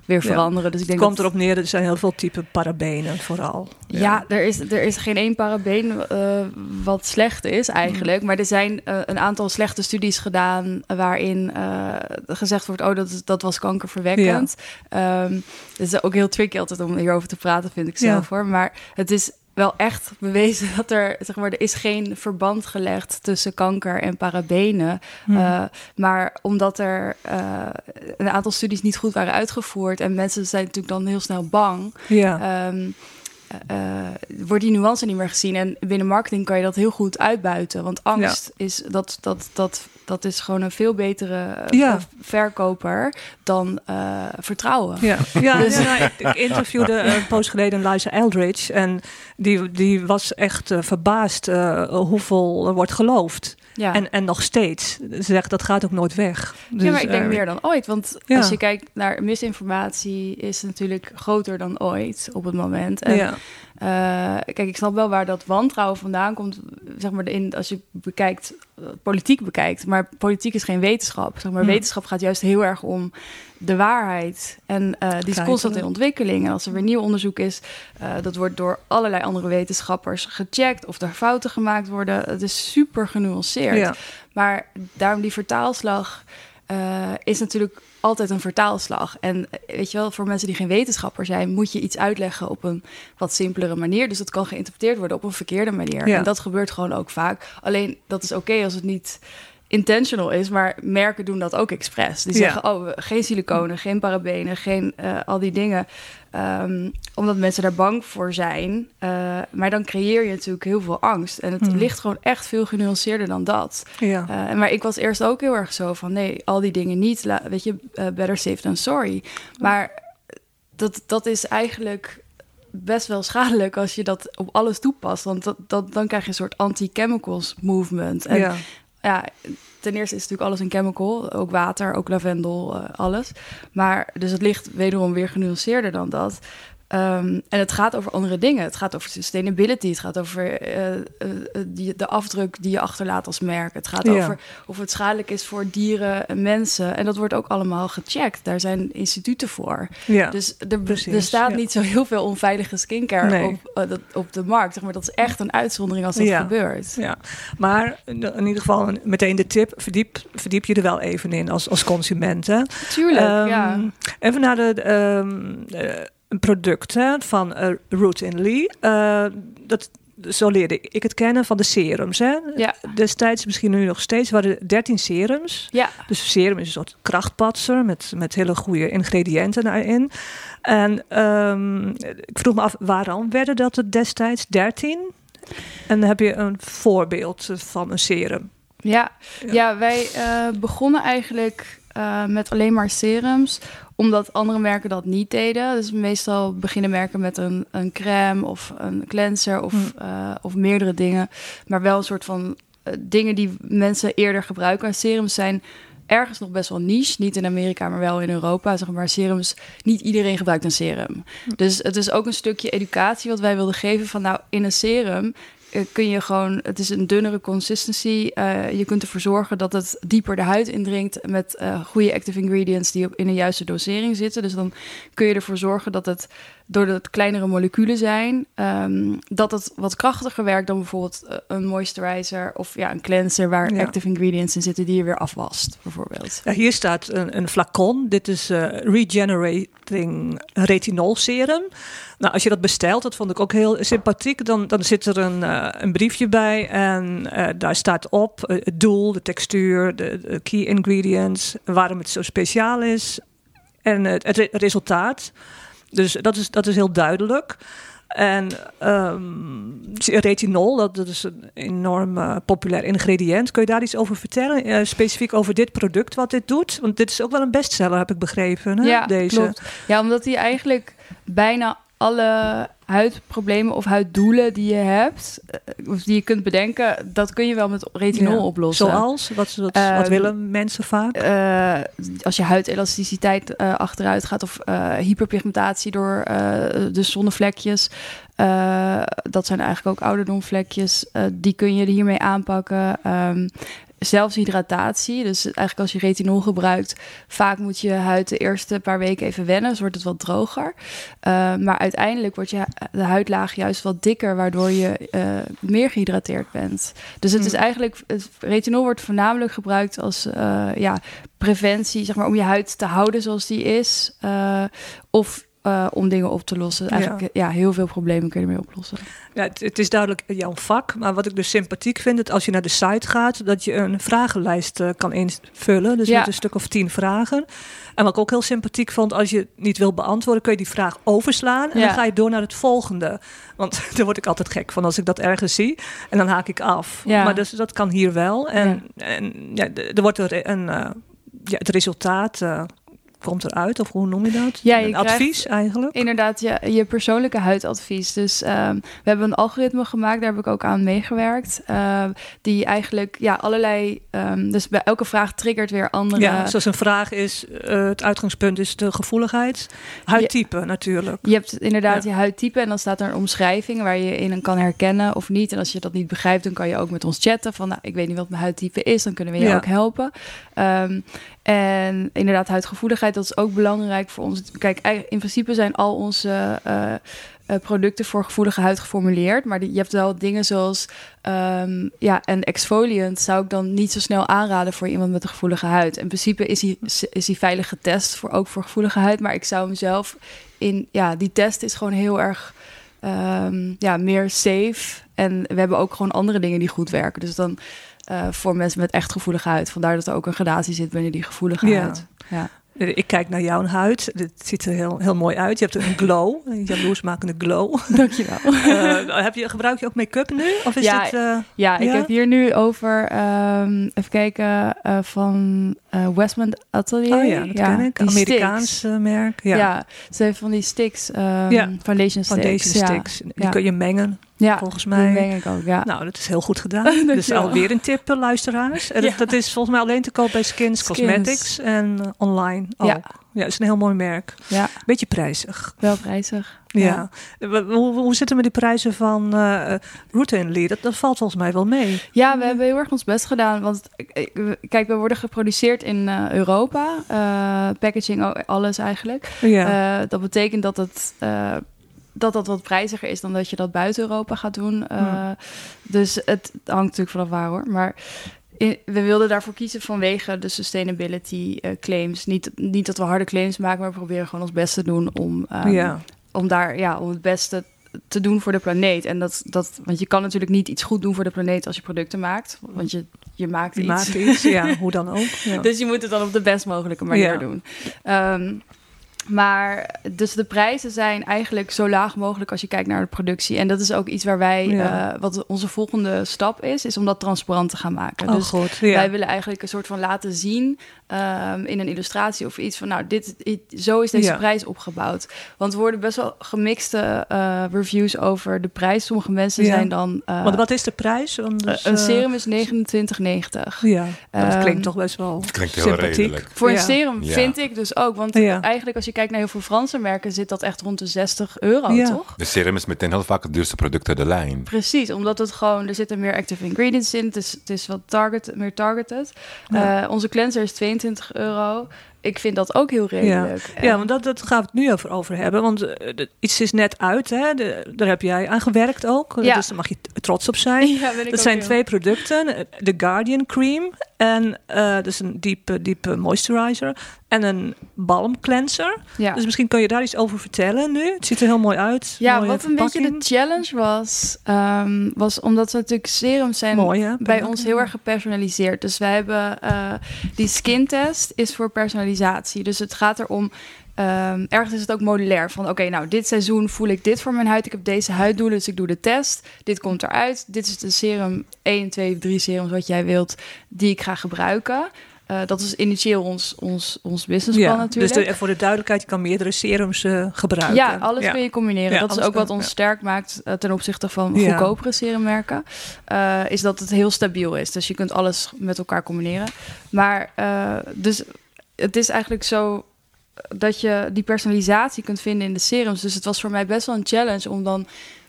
weer Ja. veranderen. Dus ik het denk komt dat- erop neer, er zijn heel veel typen parabenen vooral. Ja, er, is, er is geen één parabeen eh, wat slecht is eigenlijk. Maar er zijn eh, een aantal slechte studies gedaan... waarin gezegd wordt... oh, dat, dat was kankerverwekkend. Ehm het is ook heel tricky altijd om hierover te praten, vind ik zelf hoor. Maar het is wel echt bewezen dat er... zeg maar, er is geen verband gelegd tussen kanker en parabenen. Hm. Eh, maar omdat er eh, een aantal studies niet goed waren uitgevoerd... en mensen zijn natuurlijk dan heel snel bang... ja. Ehm, eh, wordt die nuance niet meer gezien. En binnen marketing kan je dat heel goed uitbuiten. Want angst is, dat, dat, dat, dat is gewoon een veel betere eh, Ja. verkoper dan eh, vertrouwen. Ja, ja Dus- ja, nou, ik, interviewde een poos geleden Liza Eldridge. En die, die was echt eh, verbaasd eh, hoeveel er wordt geloofd. Ja. En, en nog steeds. Ze zegt dat gaat ook nooit weg. Dus, ja, maar ik denk eh, meer dan ooit. Want Ja. als je kijkt naar misinformatie, is natuurlijk groter dan ooit op het moment. En Ja, Eh, kijk, ik snap wel waar dat wantrouwen vandaan komt. Zeg maar, in, als je bekijkt, politiek bekijkt. Maar politiek is geen wetenschap. Zeg maar. Wetenschap gaat juist heel erg om de waarheid. En eh, die is constant in ontwikkeling. En als er weer nieuw onderzoek is, eh, dat wordt door allerlei andere wetenschappers gecheckt. Of er fouten gemaakt worden. Het is super genuanceerd. ja. Maar daarom die vertaalslag eh, is natuurlijk altijd een vertaalslag. En eh, weet je wel, voor mensen die geen wetenschapper zijn, moet je iets uitleggen op een wat simpelere manier. Dus dat kan geïnterpreteerd worden op een verkeerde manier. Ja. En dat gebeurt gewoon ook vaak. Alleen dat is oké als het niet intentional is, maar merken doen dat ook expres. Die Ja. zeggen, oh, geen siliconen, geen parabenen, geen eh, al die dingen. Ehm, omdat mensen daar bang voor zijn. Eh, maar dan creëer je natuurlijk heel veel angst. En het Hmm. ligt gewoon echt veel genuanceerder dan dat. ja. Eh, maar ik was eerst ook heel erg zo van... nee, al die dingen niet. La- weet je, better safe than sorry. Maar dat, dat is eigenlijk best wel schadelijk... als je dat op alles toepast. Want dat, dat, dan krijg je een soort anti-chemicals movement. En ja. Ja, ten eerste is natuurlijk alles een chemical. Ook water, ook lavendel, eh, alles. Maar dus het ligt wederom weer genuanceerder dan dat. Ehm, en het gaat over andere dingen. Het gaat over sustainability. Het gaat over eh, eh, eh, die, de afdruk die je achterlaat als merk. Het gaat Ja. over of het schadelijk is voor dieren en mensen. En dat wordt ook allemaal gecheckt. Daar zijn instituten voor. ja. Dus er, precies, er staat ja. niet zo heel veel onveilige skincare Nee. op, dat, op de markt. Zeg maar, dat is echt een uitzondering als dat gebeurt. Ja, maar in ieder geval meteen de tip, verdiep, verdiep je er wel even in als, als consument. Hè? Tuurlijk, Ehm, ja. Even naar de, ehm, eh, een product hè, van uh, Root in Lee. Eh, dat, zo leerde ik het kennen van de serums. Hè? Ja. Destijds, misschien nu nog steeds, waren er 13 serums. Ja, Dus serum is een soort krachtpatser met, met hele goede ingrediënten daarin. En ehm, ik vroeg me af, waarom werden dat er destijds 13? En dan heb je een voorbeeld van een serum. Ja, Ja. ja. wij eh, begonnen eigenlijk eh, met alleen maar serums, omdat andere merken dat niet deden. Dus meestal beginnen merken met een, een crème of een cleanser of, Hmm. eh, of meerdere dingen. Maar wel een soort van eh, dingen die mensen eerder gebruiken. En serums zijn ergens nog best wel niche. Niet in Amerika, maar wel in Europa. Zeg maar serums, niet iedereen gebruikt een serum. Dus het is ook een stukje educatie wat wij wilden geven van nou, in een serum kun je gewoon, het is een dunnere consistency. Eh, je kunt ervoor zorgen dat het dieper de huid indringt met eh, goede active ingredients die in de juiste dosering zitten. Dus dan kun je ervoor zorgen dat het, doordat het kleinere moleculen zijn, ehm, dat het wat krachtiger werkt dan bijvoorbeeld eh, een moisturizer of ja, een cleanser waar Ja. active ingredients in zitten die je weer afwast, bijvoorbeeld. Ja, hier staat een, een flacon. Dit is eh, Regenerating Retinol Serum. Nou, als je dat bestelt, dat vond ik ook heel sympathiek. Dan, dan zit er een, eh, een briefje bij en daar staat op het doel, de textuur, de, de key ingredients, waarom het zo speciaal is en het, het re- resultaat. Dus dat is, dat is heel duidelijk. En ehm, retinol, dat, dat is een enorm eh, populair ingrediënt. Kun je daar iets over vertellen? Eh, specifiek over dit product, wat dit doet? Want dit is ook wel een bestseller, heb ik begrepen. Hè? Ja, Deze. klopt. Ja, omdat die eigenlijk bijna alle huidproblemen of huiddoelen die je hebt, eh, of die je kunt bedenken, dat kun je wel met retinol Ja. oplossen. Zoals? Wat, wat, wat Ehm, willen mensen vaak? Eh, als je huidelasticiteit eh, achteruit gaat of hyperpigmentatie door de zonnevlekjes. dat zijn eigenlijk ook ouderdomvlekjes. die kun je hiermee aanpakken. Ehm, zelfs hydratatie. Dus eigenlijk als je retinol gebruikt, vaak moet je huid de eerste paar weken even wennen. Dus wordt het wat droger. Eh, maar uiteindelijk wordt je de huidlaag juist wat dikker, waardoor je eh, meer gehydrateerd bent. Dus het is Hmm. eigenlijk, het retinol wordt voornamelijk gebruikt als eh, ja, preventie, zeg maar, om je huid te houden zoals die is. of eh, om dingen op te lossen. Eigenlijk, ja. heel veel problemen kun je ermee oplossen. Ja, het, het is duidelijk jouw vak, maar wat ik dus sympathiek vind, dat als je naar de site gaat, dat je een vragenlijst eh, kan invullen. Dus Ja. met een stuk of tien vragen. En wat ik ook heel sympathiek vond, als je het niet wil beantwoorden, kun je die vraag overslaan en Ja. dan ga je door naar het volgende. Want daar word ik altijd gek van als ik dat ergens zie en dan haak ik af. Maar dus, dat kan hier wel. En, en ja, er wordt er een, eh, ja, het resultaat eh, komt eruit, of hoe noem je dat? Ja, je advies eigenlijk. Inderdaad, je, je persoonlijke huidadvies. Dus ehm, we hebben een algoritme gemaakt, daar heb ik ook aan meegewerkt. ehm, die eigenlijk ja, allerlei. ehm, dus bij elke vraag triggert weer andere. Ja, zoals een vraag is, eh, het uitgangspunt is de gevoeligheid. Huidtype natuurlijk. Je hebt inderdaad Ja. je huidtype en dan staat er een omschrijving waar je in kan herkennen of niet. En als je dat niet begrijpt, dan kan je ook met ons chatten van, nou, ik weet niet wat mijn huidtype is, dan kunnen we je Ja. ook helpen. Ehm, en inderdaad, huidgevoeligheid, dat is ook belangrijk voor ons. Kijk, in principe zijn al onze eh, eh, producten voor gevoelige huid geformuleerd, maar die, je hebt wel dingen zoals ehm, ja, een exfoliant zou ik dan niet zo snel aanraden voor iemand met een gevoelige huid. In principe is hij is hij veilig getest voor ook voor gevoelige huid, maar ik zou hem zelf in ja, die test is gewoon heel erg ehm, ja, meer safe. En we hebben ook gewoon andere dingen die goed werken. Dus dan eh, voor mensen met echt gevoelige huid. Vandaar dat er ook een gradatie zit binnen die gevoelige Ja. huid. Ja. Ik kijk naar jouw huid. Het ziet er heel, heel mooi uit. Je hebt een glow, een jaloersmakende glow. Dankjewel. Eh, heb je, gebruik je ook make-up nu? Of is Ja, dit... eh, Ja, ik Ja? heb hier nu over, ehm, even kijken, van Westman Atelier. oh ja, dat ken ik. Amerikaans merk. Ja. Ja. ze heeft van die sticks, Ja. foundation sticks. Foundation ja. sticks. Die Ja. kun je mengen, Ja, volgens mij. meng ik ook, ja. Nou, dat is heel goed gedaan. Dus alweer een tip, eh, luisteraars. En Ja. dat, dat is volgens mij alleen te koop bij Skins, Skins. Cosmetics en eh, online ook. Ja. Is een heel mooi merk. ja, Beetje prijzig. wel prijzig. Ja. Hoe, hoe, hoe zit het met die prijzen van eh Routinely? Dat, dat valt volgens mij wel mee. Ja, we hebben heel erg ons best gedaan. Want eh, kijk, we worden geproduceerd in eh, Europa. Eh, packaging, ook alles eigenlijk. Ja. Eh, dat betekent dat het. Dat dat wat prijziger is dan dat je dat buiten Europa gaat doen. Eh. Dus het hangt natuurlijk vanaf waar hoor. Maar in- we wilden daarvoor kiezen vanwege de sustainability eh, claims. Niet, niet dat we harde claims maken, maar we proberen gewoon ons best te doen om, ehm, ja. om daar ja, om het beste te doen voor de planeet. En dat, dat, want je kan natuurlijk niet iets goed doen voor de planeet als je producten maakt. Want je, je maakt iets. maakt iets. Ja, hoe dan ook. Ja. Dus je moet het dan op de best mogelijke manier Ja. doen. Ehm, Maar dus de prijzen zijn eigenlijk zo laag mogelijk als je kijkt naar de productie. En dat is ook iets waar wij, Ja. eh, wat onze volgende stap is, is om dat transparant te gaan maken. Oh, dus goed. Ja. wij willen eigenlijk een soort van laten zien ehm, in een illustratie of iets van, nou, dit, dit- zo is deze Ja. prijs opgebouwd. Want er worden best wel gemixte eh, reviews over de prijs. Sommige mensen Ja. zijn dan. eh, Want wat is de prijs? Dus, een serum is 29,90. Ja, dat Ehm, klinkt toch best wel Klinkt heel sympathiek. redelijk. Voor Ja. een serum Ja. vind ik dus ook. Want Ja. eigenlijk als je kijkt naar heel veel Franse merken... zit dat echt rond de 60 euro, Ja. toch? De serum is meteen heel vaak het duurste product uit de lijn. Precies, omdat het gewoon... Er zitten meer active ingredients in. Het is, het is wat target, meer targeted. Ja. Eh, onze cleanser is 22 euro. Ik vind dat ook heel redelijk. En- Ja, want dat, dat gaan we het nu over, over hebben. Want eh, iets is net uit, hè? De- daar heb jij aan gewerkt ook. Ja. Dus daar mag je trots op zijn. Ja, ook zijn heel. twee producten. De Guardian Cream. En dus een diepe, diepe moisturizer. En een balm cleanser. Ja. Dus misschien kan je daar iets over vertellen nu. Het ziet er heel mooi uit. Ja, wat een beetje de challenge was, ehm, was omdat we natuurlijk serums zijn Mooi, hè? bij ons heel erg gepersonaliseerd. Dus wij hebben eh, die skin test is voor personalisatie. Dus het gaat erom. ehm, ergens is het ook modulair. Van oké, nou, dit seizoen voel ik dit voor mijn huid. Ik heb deze huiddoelen, dus ik doe de test. Dit komt eruit. Dit is de serum 1, 2, 3 serums wat jij wilt, die ik ga gebruiken. Eh, dat is initieel ons, ons, ons businessplan Ja, natuurlijk. dus de- voor de duidelijkheid, je kan meerdere serums eh, gebruiken. Ja, alles kun je combineren. Ja, dat is ook wat ons sterk maakt eh, ten opzichte van goedkopere serummerken. Is dat het heel stabiel is. Dus je kunt alles met elkaar combineren. Maar dus het is eigenlijk zo dat je die personalisatie kunt vinden in de serums. Dus het was voor mij best wel een challenge om dan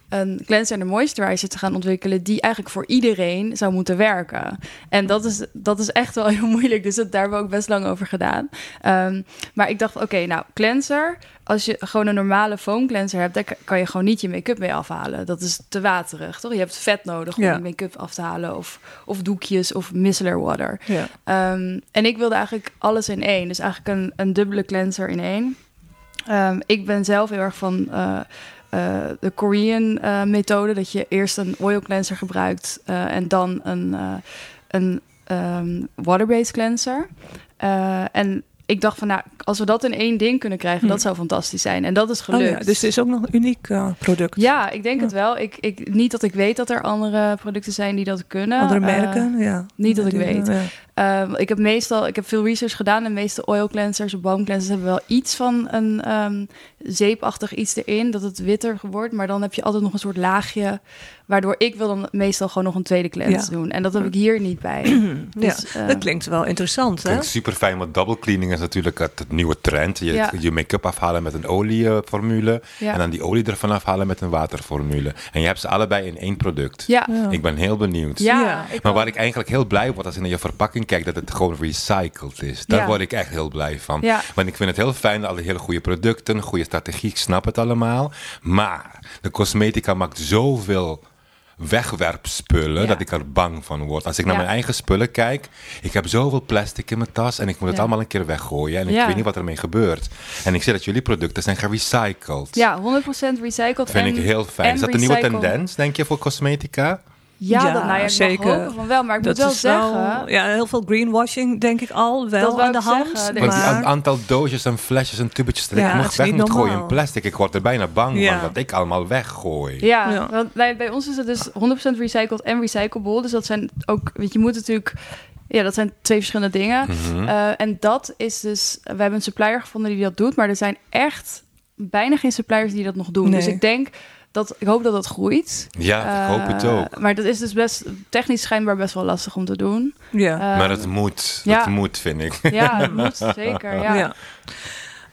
een cleanser en een moisturizer te gaan ontwikkelen die eigenlijk voor iedereen zou moeten werken. En dat is, dat is echt wel heel moeilijk. Dus dat, daar hebben we ook best lang over gedaan. Ehm, maar ik dacht, oké, nou, cleanser. Als je gewoon een normale foam cleanser hebt, daar ka- kan je gewoon niet je make-up mee afhalen. Dat is te waterig, toch? Je hebt vet nodig om Ja. je make-up af te halen. Of, of doekjes of micellar water. Ja. Ehm, en ik wilde eigenlijk alles in één. Dus eigenlijk een, een dubbele cleanser in één. Ehm, ik ben zelf heel erg van eh, de Korean eh, methode. Dat je eerst een oil cleanser gebruikt eh, en dan een, eh, een ehm, water-based cleanser. Eh, en ik dacht van, nou, als we dat in één ding kunnen krijgen, Hmm. dat zou fantastisch zijn. En dat is Oh gelukt. ja, dus het is ook nog een uniek eh, product. Ja, ik denk Ja. het wel. Ik, ik, niet dat ik weet dat er andere producten zijn die dat kunnen. Andere Eh, merken, ja. niet dat ik weet. Ehm, ik heb meestal, ik heb veel research gedaan. En de meeste oil cleansers of balm cleansers hebben wel iets van een ehm, zeepachtig iets erin, dat het witter wordt. Maar dan heb je altijd nog een soort laagje, waardoor ik wil dan meestal gewoon nog een tweede cleanse Ja. doen. En dat heb ik hier niet bij. ja, Dus, eh, dat klinkt wel interessant, hè? Klinkt super fijn, want double cleaning is natuurlijk het, het nieuwe trend. Je, Ja. je make-up afhalen met een olieformule ja. en dan die olie ervan afhalen met een waterformule. En je hebt ze allebei in één product. ja. Ja. Ik ben heel benieuwd. Ja, Maar ook. waar ik eigenlijk heel blij word als ik naar je verpakking kijk, dat het gewoon recycled is. Daar Ja. word ik echt heel blij van. Ja. Want ik vind het heel fijn, alle hele goede producten, goede strategie, ik snap het allemaal. Maar de cosmetica maakt zoveel wegwerpspullen Ja. dat ik er bang van word. Als ik naar Ja. mijn eigen spullen kijk, ik heb zoveel plastic in mijn tas en ik moet het Ja. allemaal een keer weggooien. En ik weet niet wat ermee gebeurt. En ik zie dat jullie producten zijn gerecycled. Ja, 100% recycled. Vind en, ik heel fijn. Is dat een nieuwe tendens, denk je, voor cosmetica? Ja, Ja, dat, nou ja, ik zeker. mag hopen van wel. Maar ik moet wel is zeggen... ja, heel veel greenwashing, denk ik al, wel Dat aan de hand. zeggen. Want die maar- a- aantal doosjes en flesjes en tubetjes dat Ja, ik het nog is weg moet gooien in plastic. Ik word er bijna bang Ja. van dat ik allemaal weggooi. Ja, Ja. want bij, bij ons is het dus 100% recycled en recyclable. Dus dat zijn ook, weet je, je moet natuurlijk, ja, dat zijn twee verschillende dingen. Mhm. Eh, en dat is dus, we hebben een supplier gevonden die dat doet, maar er zijn echt bijna geen suppliers die dat nog doen. Nee. Dus ik denk dat, ik hoop dat dat groeit. ja, ik hoop het Eh, ook. Maar dat is dus best technisch schijnbaar best wel lastig om te doen. ja. Eh, maar het moet. ja. Dat moet, vind ik. ja, het moet zeker. Ja. Ja.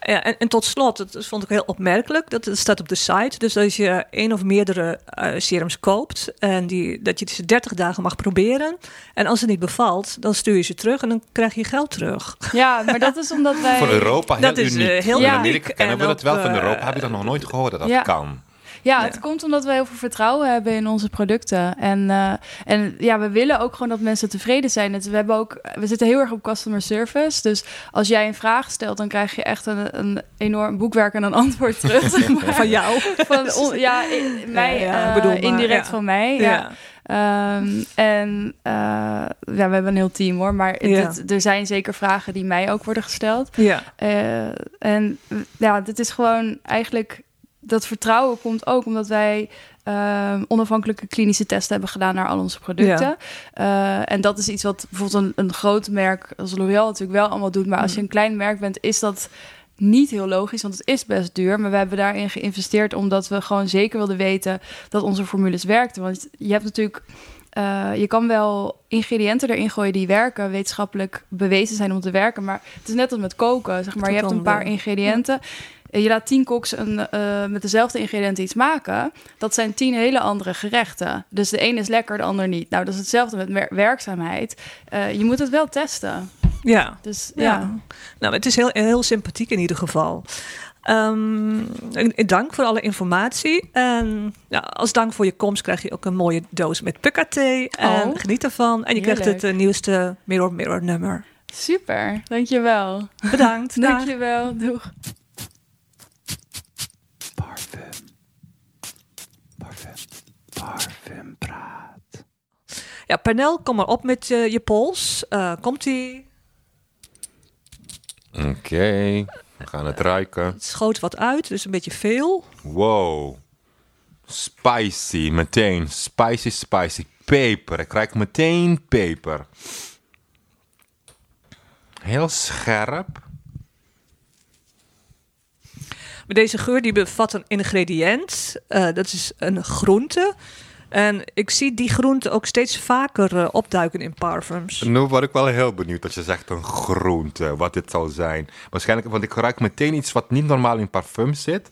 Ja, en, en tot slot, dat vond ik heel opmerkelijk, dat het staat op de site. Dus als je één of meerdere eh, serums koopt en die, dat je ze 30 dagen mag proberen. En als het niet bevalt, dan stuur je ze terug en dan krijg je geld terug. Ja, maar dat is omdat wij. Voor Europa heel Dat is, uniek. eh, heel in uniek. Amerika kennen En we dat wel. Van eh, Europa heb ik dat nog nooit gehoord dat dat ja. kan. Ja, het komt omdat we heel veel vertrouwen hebben in onze producten. En, eh, en ja, we willen ook gewoon dat mensen tevreden zijn. Het, we, hebben ook, we zitten heel erg op customer service. Dus als jij een vraag stelt, dan krijg je echt een, een enorm boekwerk en een antwoord terug. zeg maar. Van jou. Van, on- ja, i- mij, Ja, eh, maar, indirect ja. van mij. Ja. Ja. Ehm, en eh, ja, we hebben een heel team hoor. Maar Ja. er zijn zeker vragen die mij ook worden gesteld. Ja. Eh, en ja, dit is gewoon eigenlijk... Dat vertrouwen komt ook omdat wij ehm, onafhankelijke klinische testen hebben gedaan naar al onze producten. Eh, en dat is iets wat bijvoorbeeld een, een groot merk als L'Oréal natuurlijk wel allemaal doet. Maar als je een klein merk bent, is dat niet heel logisch, want het is best duur. Maar we hebben daarin geïnvesteerd omdat we gewoon zeker wilden weten dat onze formules werkten. Want je hebt natuurlijk. eh, je kan wel ingrediënten erin gooien die werken, wetenschappelijk bewezen zijn om te werken. Maar het is net als met koken. Zeg maar, je hebt een paar ja. En Je laat tien koks een, eh, met dezelfde ingrediënten iets maken. Dat zijn tien hele andere gerechten. Dus de een is lekker, de ander niet. Nou, dat is hetzelfde met wer- werkzaamheid. Eh, je moet het wel testen. Ja. Dus Ja. ja. Nou, het is heel, heel sympathiek in ieder geval. En- dank voor alle informatie. En ja, als dank voor je komst krijg je ook een mooie doos met pukka-thee. En Oh. geniet ervan. En je krijgt het eh, nieuwste Mirror Mirror nummer. super. Dankjewel. Bedankt. Dankjewel. Doeg. Parfum. Parfum. Parfum praat. Ja, Pernel, kom maar op met eh, je pols. Eh, Komt-ie? Oké, we gaan het ruiken. Het schoot wat uit, dus een beetje veel. Wow. Spicy, meteen. Spicy, spicy. Peper. Ik ruik meteen peper. Heel scherp. Maar deze geur die bevat een ingrediënt. Eh, dat is een groente. En ik zie die groente ook steeds vaker eh, opduiken in parfums. Nu word ik wel heel benieuwd als je zegt een groente, wat dit zal zijn. Waarschijnlijk, want ik ruik meteen iets wat niet normaal in parfum zit.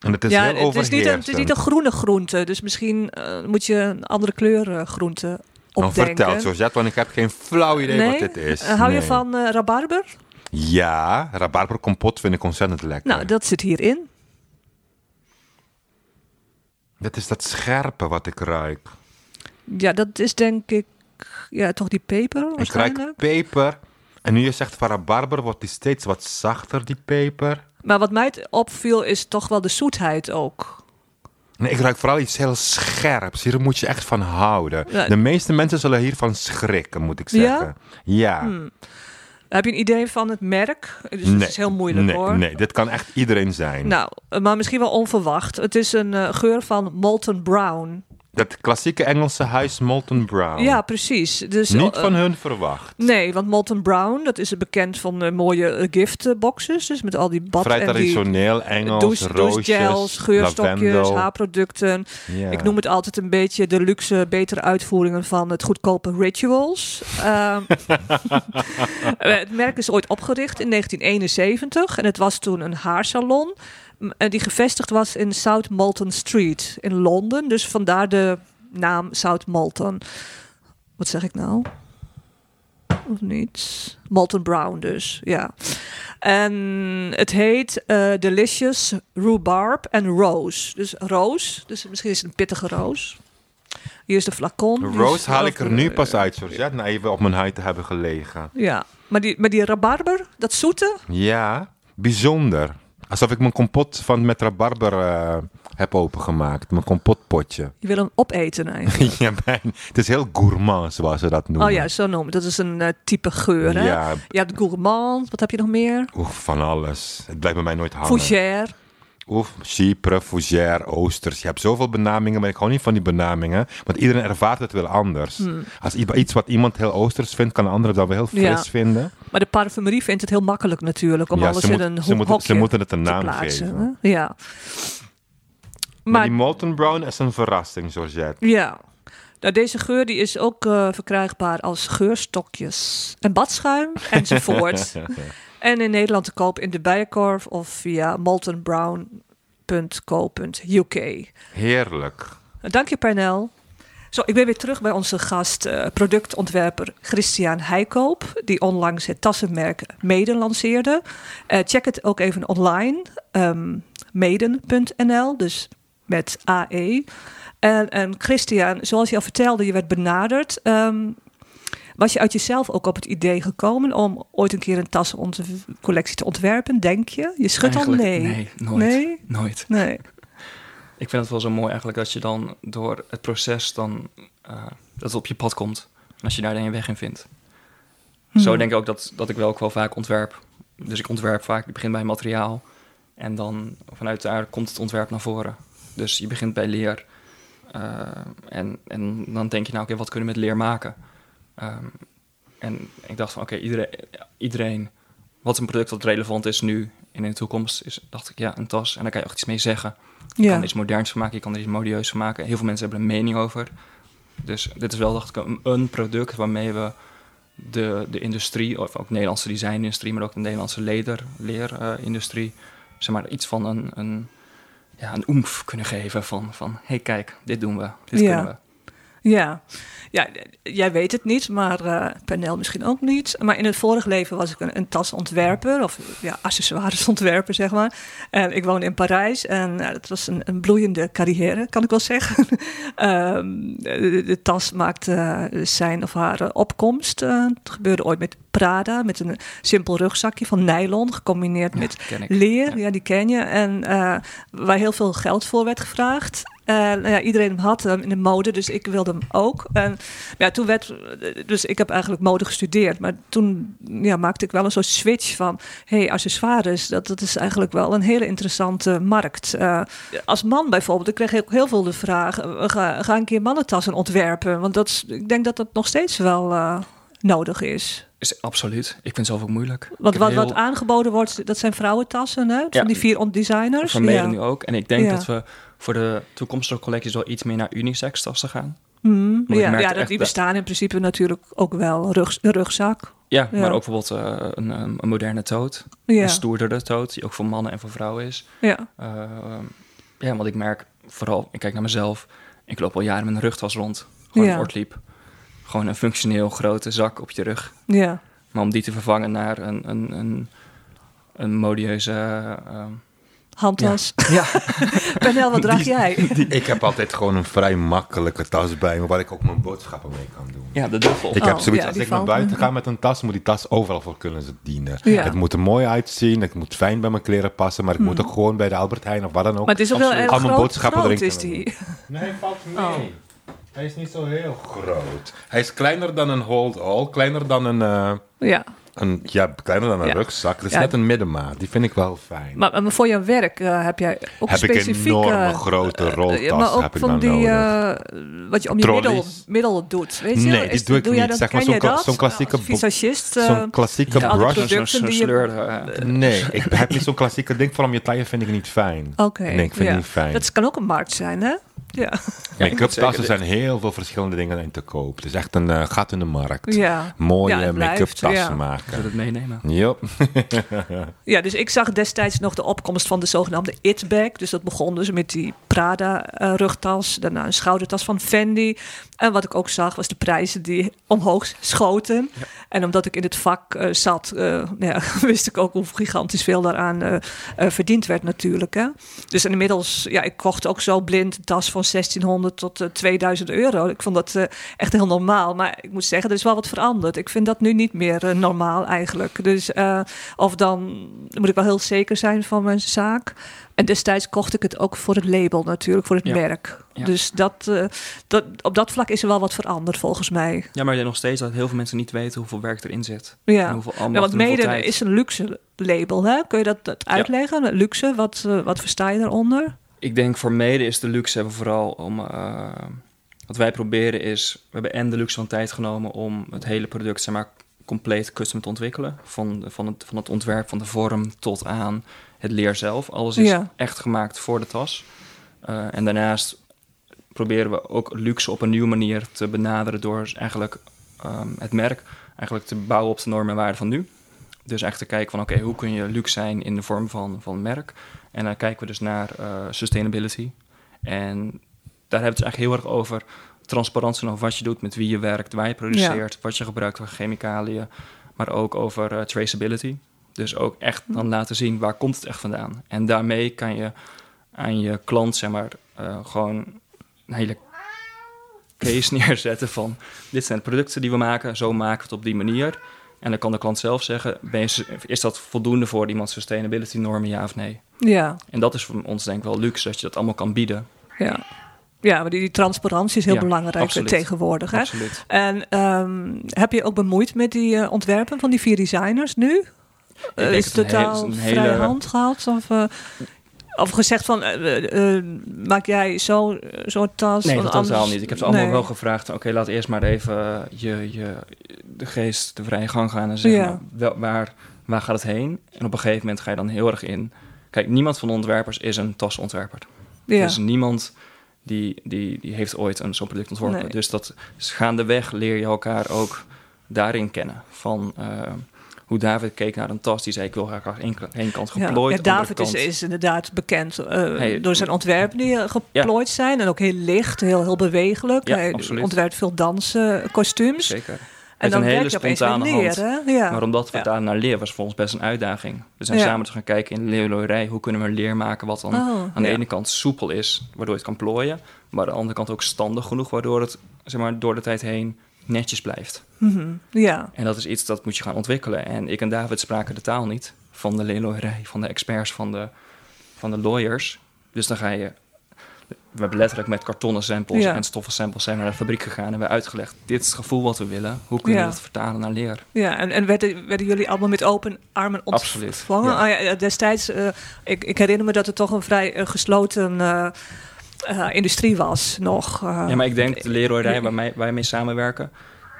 En het is ja, heel het is, niet een, het is niet een groene groente. Dus misschien eh, moet je een andere kleur groente Nou, opdenken. vertel, Georgette, want ik heb geen flauw idee nee? wat dit is. Hou je van rabarber? Ja, rabarberkompot vind ik ontzettend lekker. Nou, dat zit hierin. Dat is dat scherpe wat ik ruik. Ja, dat is denk ik ja, toch die peper Ik ruik peper. En nu je zegt van rabarber, wordt die steeds wat zachter, die peper. Maar wat mij opviel is toch wel de zoetheid ook. Nee, ik ruik vooral iets heel scherps. Hier moet je echt van houden. Ja. De meeste mensen zullen hiervan schrikken, moet ik Ja? zeggen. Ja. Hmm. Heb je een idee van het merk? Dus nee, het is heel moeilijk nee, hoor. Nee, dit kan echt iedereen zijn. Nou, eh, maar misschien wel onverwacht. Het is een eh, geur van Molten Brown. Dat klassieke Engelse huis Molten Brown. Ja, precies. Dus, Niet eh, van hun verwacht. Nee, want Molten Brown, dat is bekend van de mooie eh, giftboxes. Dus met al die bad Vrij en die traditioneel, Engels, douche, roosjes, douchegels, geurstokjes, lavendel. haarproducten. Ik noem het altijd een beetje de luxe, betere uitvoeringen van het goedkope Rituals. Ehm, eh, het merk is ooit opgericht in 1971 en het was toen een haarsalon. Eh, Die gevestigd was in South Molton Street in Londen. Dus vandaar de naam South Molton. Wat zeg ik nou? Of niet? Molten Brown dus, ja. En het heet eh, Delicious Rhubarb en Rose. Dus roos, dus misschien is het een pittige roos. Hier is de flacon. De roos haal ik er nu pas uit, Georgette, na even op mijn huid te hebben gelegen. Ja, maar die, maar die rabarber, dat zoete, Ja, bijzonder. Alsof ik mijn kompot van met rabarber eh, heb opengemaakt. Mijn kompotpotje. je wil hem opeten eigenlijk. ja, bijna. Het is heel gourmand, zoals ze dat noemen. Oh ja, zo noemen. Dat is een eh, type geur, hè? Ja, Je hebt gourmand, wat heb je nog meer? oef, van alles. Het blijft bij mij nooit hangen. Fougère. Oef, Chypre, Fougère, Oosters. Je hebt zoveel benamingen, maar ik hou niet van die benamingen. Want iedereen ervaart het wel anders. Als i- iets wat iemand heel Oosters vindt, kan een ander dat wel heel fris Hmm. Ja. vinden. Maar de parfumerie vindt het heel makkelijk natuurlijk om Ja, alles ze in moet- een ze ho- moeten- hokje ze moeten het een naam plaatsen. geven. hè? Ja. Maar Maar die Molten Brown is een verrassing, Georgette. ja, nou, deze geur die is ook eh, verkrijgbaar als geurstokjes en badschuim enzovoort. en in Nederland te koop in de Bijenkorf of via moltenbrown.co.uk. Heerlijk. Dank je. Zo, ik ben weer terug bij onze gast, eh, productontwerper Christian Heikoop, die onlangs het tassenmerk Meden lanceerde. Eh, check het ook even online, ehm, meden.nl, dus met AE. En, en Christian, zoals je al vertelde, je werd benaderd. Ehm, was je uit jezelf ook op het idee gekomen om ooit een keer een tassencollectie te ontwerpen, denk je? Je schudt al nee. Nee, nooit. Nee? Nooit. Nee. Ik vind het wel zo mooi eigenlijk dat je dan door het proces dan eh, dat het op je pad komt. En als je daar dan je weg in vindt. Zo Hmm. denk ik ook dat, dat ik wel ook wel vaak ontwerp. Dus ik ontwerp vaak, ik begin bij materiaal. En dan vanuit daar komt het ontwerp naar voren. Dus je begint bij leer. eh, en, en dan denk je nou, oké, wat kunnen we met leer maken? Ehm, en ik dacht van, oké, iedereen, iedereen, wat een product dat relevant is nu en in de toekomst, is, dacht ik, ja, een tas. En daar kan je ook iets mee zeggen. Je Ja. kan er iets moderns van maken, je kan er iets modieus van maken. Heel veel mensen hebben een mening over. Dus dit is wel, dacht ik, een, product waarmee we de, de industrie, of ook de Nederlandse designindustrie, maar ook de Nederlandse leder, leerindustrie, zeg maar iets van een, een, ja, een oemf kunnen geven van, van hé hey, kijk, dit doen we, dit Ja. kunnen we. Ja. ja, jij weet het niet, maar Pernel misschien ook niet. Maar in het vorige leven was ik een, een tasontwerper, of ja, accessoiresontwerper, zeg maar. En ik woonde in Parijs en eh, dat was een, een bloeiende carrière, kan ik wel zeggen. Ehm, de, de tas maakte eh, zijn of haar opkomst. Het gebeurde ooit met Prada, met een simpel rugzakje van nylon, gecombineerd Ja, met leer, ja. die ken je. En waar heel veel geld voor werd gevraagd. En nou ja, iedereen hem had hem in de mode, dus ik wilde hem ook. En ja, toen werd, dus ik heb eigenlijk mode gestudeerd, maar toen ja, maakte ik wel een soort switch van, hey, accessoires, dat, dat is eigenlijk wel een hele interessante markt. Eh, als man bijvoorbeeld, ik kreeg heel, heel veel de vraag, eh, ga, ga een keer mannentassen ontwerpen, want dat ik denk dat dat nog steeds wel eh, nodig is. Is, absoluut. Ik vind het zelf ook moeilijk. Want wat, heel- wat aangeboden wordt, dat zijn vrouwentassen, hè? Ja. Van die vier designers. Van ja. nu ook. En ik denk Ja. dat we voor de toekomstige collecties wel iets meer naar unisex tassen gaan. Mhm. ik Ja, dat, die bestaan in principe natuurlijk ook wel. Rug, rugzak. Ja, Ja. maar ook bijvoorbeeld eh, een, een, een moderne toot. Ja, Een stoerdere toot, die ook voor mannen en voor vrouwen is. ja. Eh, ja, want ik merk vooral, ik kijk naar mezelf. Ik loop al jaren met een rugtas rond. Gewoon Ja. ortliep. Gewoon een functioneel grote zak op je rug. ja. Maar om die te vervangen naar een, een, een, een modieuze... eh, Handtas. ja, Pernel, wat draag Die- jij? Ik heb altijd gewoon een vrij makkelijke tas bij me waar ik ook mijn boodschappen mee kan doen. ja, de duffel. Ik Oh, heb zoiets, ja, als ik naar buiten ga met een tas, moet die tas overal voor kunnen ze dienen. Ja. Het moet er mooi uitzien, het moet fijn bij mijn kleren passen, maar ik moet ook gewoon bij de Albert Heijn of wat dan ook. Maar het is ook wel erg Al mijn groot, boodschappen groot erin is die. Nee, hij valt mee. Oh. Hij is niet zo heel groot. Hij is kleiner dan een hold-all, kleiner dan een, eh, Ja. Een, ja, kleiner dan een Ja. rugzak. Het is Ja. net een middenmaat, die vind ik wel fijn. Maar, maar voor jouw werk eh, heb jij ook Heb ik een specifieke... enorme grote eh, roltas ja, maar ook heb ik van dan die, nodig. eh, wat je om je middel, middel doet, weet je? Nee, die Is- doe ik jij niet. dat? Zeg maar zo'n kla- dat? zo'n klassieke visagist. eh, Zo'n klassieke brush. Zo'n je- eh, Nee, ik heb niet zo'n klassieke ding. Vooral om je taille vind ik niet fijn. Oké. Nee, ik vind ja. het niet fijn. Dat kan ook een markt zijn, hè? Ja. Make-up tassen zijn heel veel verschillende dingen in te koop. Het is echt een eh, gat in de markt. Ja. Mooie Ja, make-up tassen ja. maken. Zullen we het meenemen? Yup. Ja, dus ik zag destijds nog de opkomst van de zogenaamde It-bag. Dus dat begon dus met die Prada-rugtas. daarna een schoudertas van Fendi. En wat ik ook zag, was de prijzen die omhoog schoten. En omdat ik in het vak eh, zat, eh, ja, wist ik ook hoe gigantisch veel daaraan eh, verdiend werd natuurlijk. Hè? Dus inmiddels, ja, ik kocht ook zo blind een tas van 1600 tot eh, 2000 euro. Ik vond dat echt heel normaal. Maar ik moet zeggen, er is wel wat veranderd. Ik vind dat nu niet meer normaal eigenlijk. Dus of dan moet ik wel heel zeker zijn van mijn zaak. En destijds kocht ik het ook voor het label natuurlijk, voor het Ja. merk. Ja. Dus dat, eh, dat, op dat vlak is er wel wat veranderd volgens mij. Ja, maar je nog steeds dat heel veel mensen niet weten hoeveel werk erin zit. Ja. En hoeveel Ja, ambacht want en mede tijd. is een luxe label, hè? Kun je dat, dat uitleggen? Luxe, wat, eh, wat versta je daaronder? Ik denk voor mede is de luxe hebben vooral om... eh, wat wij proberen is... We hebben en de luxe van tijd genomen om het hele product zeg maar, compleet custom te ontwikkelen. Van, van, het, van het ontwerp, van de vorm tot aan het leer zelf. Alles is Ja. echt gemaakt voor de tas. Eh, en daarnaast proberen we ook luxe op een nieuwe manier te benaderen... door eigenlijk ehm, het merk eigenlijk te bouwen op de normen en waarden van nu. Dus echt te kijken van oké, hoe kun je luxe zijn in de vorm van, van merk. En dan kijken we dus naar eh, sustainability. En daar hebben we het dus eigenlijk heel erg over transparantie over wat je doet, met wie je werkt, waar je produceert, wat je gebruikt van chemicaliën. Maar ook over eh, traceability. Dus ook echt dan laten zien waar komt het echt vandaan. En daarmee kan je aan je klant zeg maar eh, gewoon een hele case neerzetten van dit zijn de producten die we maken, zo maken we het op die manier. En dan kan de klant zelf zeggen, je, is dat voldoende voor iemands sustainability normen, ja of nee? Ja, En dat is voor ons denk ik wel luxe, dat je dat allemaal kan bieden. ja. Ja, maar die, die transparantie is heel Ja, belangrijk absoluut. tegenwoordig. Hè? Absoluut. En ehm, heb je ook bemoeid met die eh, ontwerpen van die vier designers nu? Eh, denk is een hele- totaal een vrij hele- hand gehad? Of, eh, of gezegd van, eh, eh, eh, maak jij zo- zo'n tas? Nee, totaal anders- niet. Ik heb ze allemaal Nee. wel gevraagd. Oké, laat eerst maar even je, je, de geest de vrije gang gaan en zeggen Ja. maar, wel, waar, waar gaat het heen? En op een gegeven moment ga je dan heel erg in. Kijk, niemand van de ontwerpers is een tasontwerper. Ja. Dus niemand die, die, die heeft ooit een zo'n product ontworpen. Nee. Dus dat is gaandeweg leer je elkaar ook daarin kennen. Van eh, hoe David keek naar een tas. Die zei, ik wil graag één, één kant geplooid. Ja, David is, kant- is inderdaad bekend eh, Hey, door zijn ontwerpen die eh, geplooid zijn. En ook heel licht, heel, heel bewegelijk. Ja, Hij absoluut. ontwerpt veel dansen, kostuums. Zeker. En dan een hele spontane hand. Ja. Maar omdat we Ja. daar naar leren was voor ons best een uitdaging. We zijn Ja. samen te gaan kijken in de leerlooierij. Hoe kunnen we leer maken wat dan Oh, aan de ene kant soepel is, waardoor het kan plooien. Maar aan de andere kant ook standig genoeg, waardoor het zeg maar, door de tijd heen netjes blijft. Mhm. ja. En dat is iets dat moet je gaan ontwikkelen. En ik en David spraken de taal niet van de leerlooierij, van de experts, van de, van de lawyers. Dus dan ga je... We hebben letterlijk met kartonnen samples Ja. en stoffen samples zijn we naar de fabriek gegaan en hebben uitgelegd... dit is het gevoel wat we willen. Hoe kunnen Ja. we dat vertalen naar leer? Ja, en, en werden, werden jullie allemaal met open armen Absoluut, ontvangen? ja. Ah, ja, ja, destijds, eh, ik, ik herinner me dat het toch een vrij eh, gesloten eh, eh, industrie was nog. eh. Ja, maar ik denk de leerlooierij Ja. waar wij, wij mee samenwerken...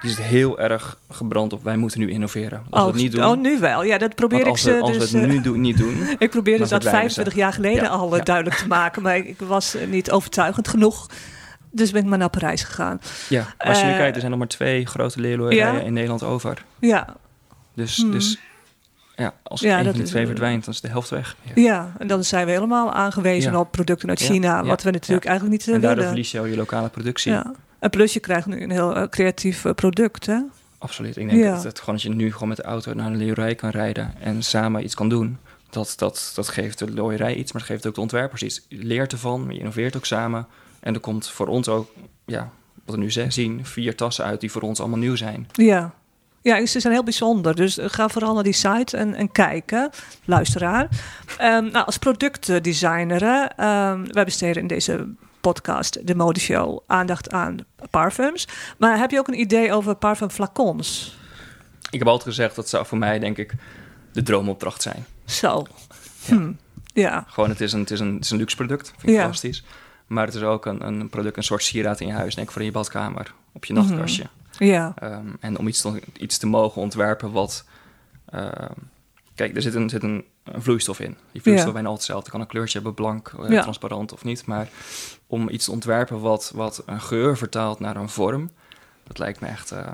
die is heel erg gebrand op wij moeten nu innoveren. Als oh, we het niet doen... oh, nu wel. Ja, dat probeer ik als ze we, als dus... we het eh, nu doen, niet doen... ik probeerde dan dat verdwijnen ze. 25 jaar geleden Ja, al eh, ja. duidelijk te maken, maar ik was eh, niet overtuigend genoeg. Dus ben ik maar naar Parijs gegaan. Ja, als je nu Eh, kijkt, er zijn nog maar twee grote leerlooierijen Ja? in Nederland over. Ja, Dus, Hmm. dus ja, als Ja, is- twee verdwijnt, dan is de helft weg. Ja. ja, en dan zijn we helemaal aangewezen Ja. op producten uit China, ja, wat we natuurlijk ja. eigenlijk niet eh, En daardoor willen. verlies je al je lokale productie. Ja. En plus je krijgt nu een heel eh, creatief eh, product, hè? Absoluut. Ik denk Ja. dat, het gewoon als je nu gewoon met de auto naar een leerlooierij kan rijden en samen iets kan doen, dat, dat, dat geeft de looierij iets, maar dat geeft ook de ontwerpers iets. Je leert ervan, maar je innoveert ook samen. En er komt voor ons ook, ja, wat we nu zien, vier tassen uit die voor ons allemaal nieuw zijn. Ja. Ja, ze zijn heel bijzonder. Dus eh, ga vooral naar die site en, en kijken, luisteraar. Ehm, nou, als productdesigner, hè, ehm, wij besteden in deze podcast, de modeshow, aandacht aan parfums. Maar heb je ook een idee over parfumflacons? Ik heb altijd gezegd, dat zou voor mij denk ik de droomopdracht zijn. Zo. Hm. Ja. Gewoon, het is een, het is een, het is een luxe product, vind ik Ja. fantastisch. Maar het is ook een, een product, een soort sieraad in je huis, denk ik, voor in je badkamer, op je Mhm. nachtkastje. Ja. Ehm, en om iets te, iets te mogen ontwerpen wat... ehm, kijk, er zit een, zit een, een vloeistof in. Die vloeistof Ja. bijna altijd hetzelfde. Het kan een kleurtje hebben, blank, eh, Ja. transparant of niet. Maar om iets te ontwerpen wat, wat een geur vertaalt naar een vorm... dat lijkt me echt... eh,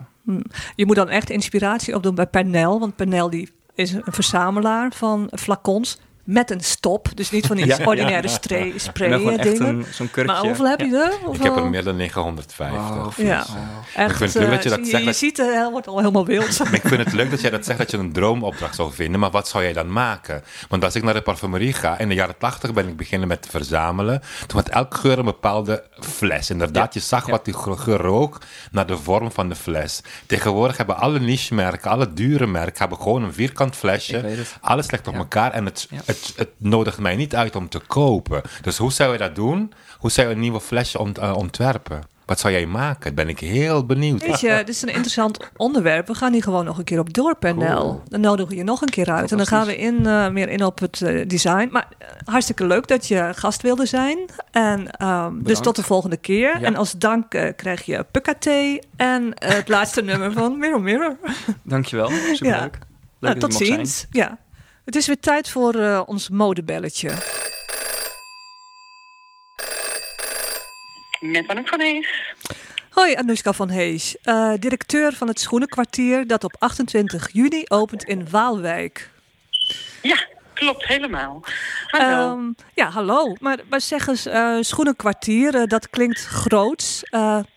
Je moet dan echt inspiratie opdoen bij Pernell. Want Pernell die is een verzamelaar van flacons met een stop. Dus niet van die Ja, ordinaire ja. spray, spray dingen. zo'n kurkje. Maar hoeveel heb je er? Ik heb er meer dan 950. Wow, Ja. wow. Echt, Ik vind het leuk dat je eh, dat je, zegt, je dat- ziet, het wordt al helemaal wild. Ik vind het leuk dat jij dat zegt dat je een droomopdracht zou vinden. Maar wat zou jij dan maken? Want als ik naar de parfumerie ga, in de jaren tachtig ben ik beginnen met verzamelen. Toen had elke geur een bepaalde fles. Inderdaad, je zag wat die geur rook naar de vorm van de fles. Tegenwoordig hebben alle niche-merken, alle dure merken, hebben gewoon een vierkant flesje. Alles ligt op Ja. elkaar en het, Ja. Het, het nodigt mij niet uit om te kopen. Dus hoe zou je dat doen? Hoe zou je een nieuwe flesje ont- eh, ontwerpen? Wat zou jij maken? Daar ben ik heel benieuwd. Weet je, dit is een interessant onderwerp. We gaan hier gewoon nog een keer op door, Pernel. Dan nodigen we je nog een keer uit. En dan gaan we in, eh, meer in op het eh, design. Maar hartstikke leuk dat je gast wilde zijn. En ehm, dus tot de volgende keer. Ja. En als dank krijg je pukka thee en het laatste nummer van Mirror Mirror. Dankjewel, superleuk. Ja. Leuk Nou, dat tot ziens. Ja. Het is weer tijd voor eh, ons modebelletje. Met Anouk van Hees. Hoi, Anoushka van Hees, eh, directeur van het Schoenenkwartier dat op 28 juni opent in Waalwijk. Ja, klopt helemaal. Hallo. Ehm, ja, hallo. Maar, maar zeg eens, eh, Schoenenkwartier, dat klinkt groots.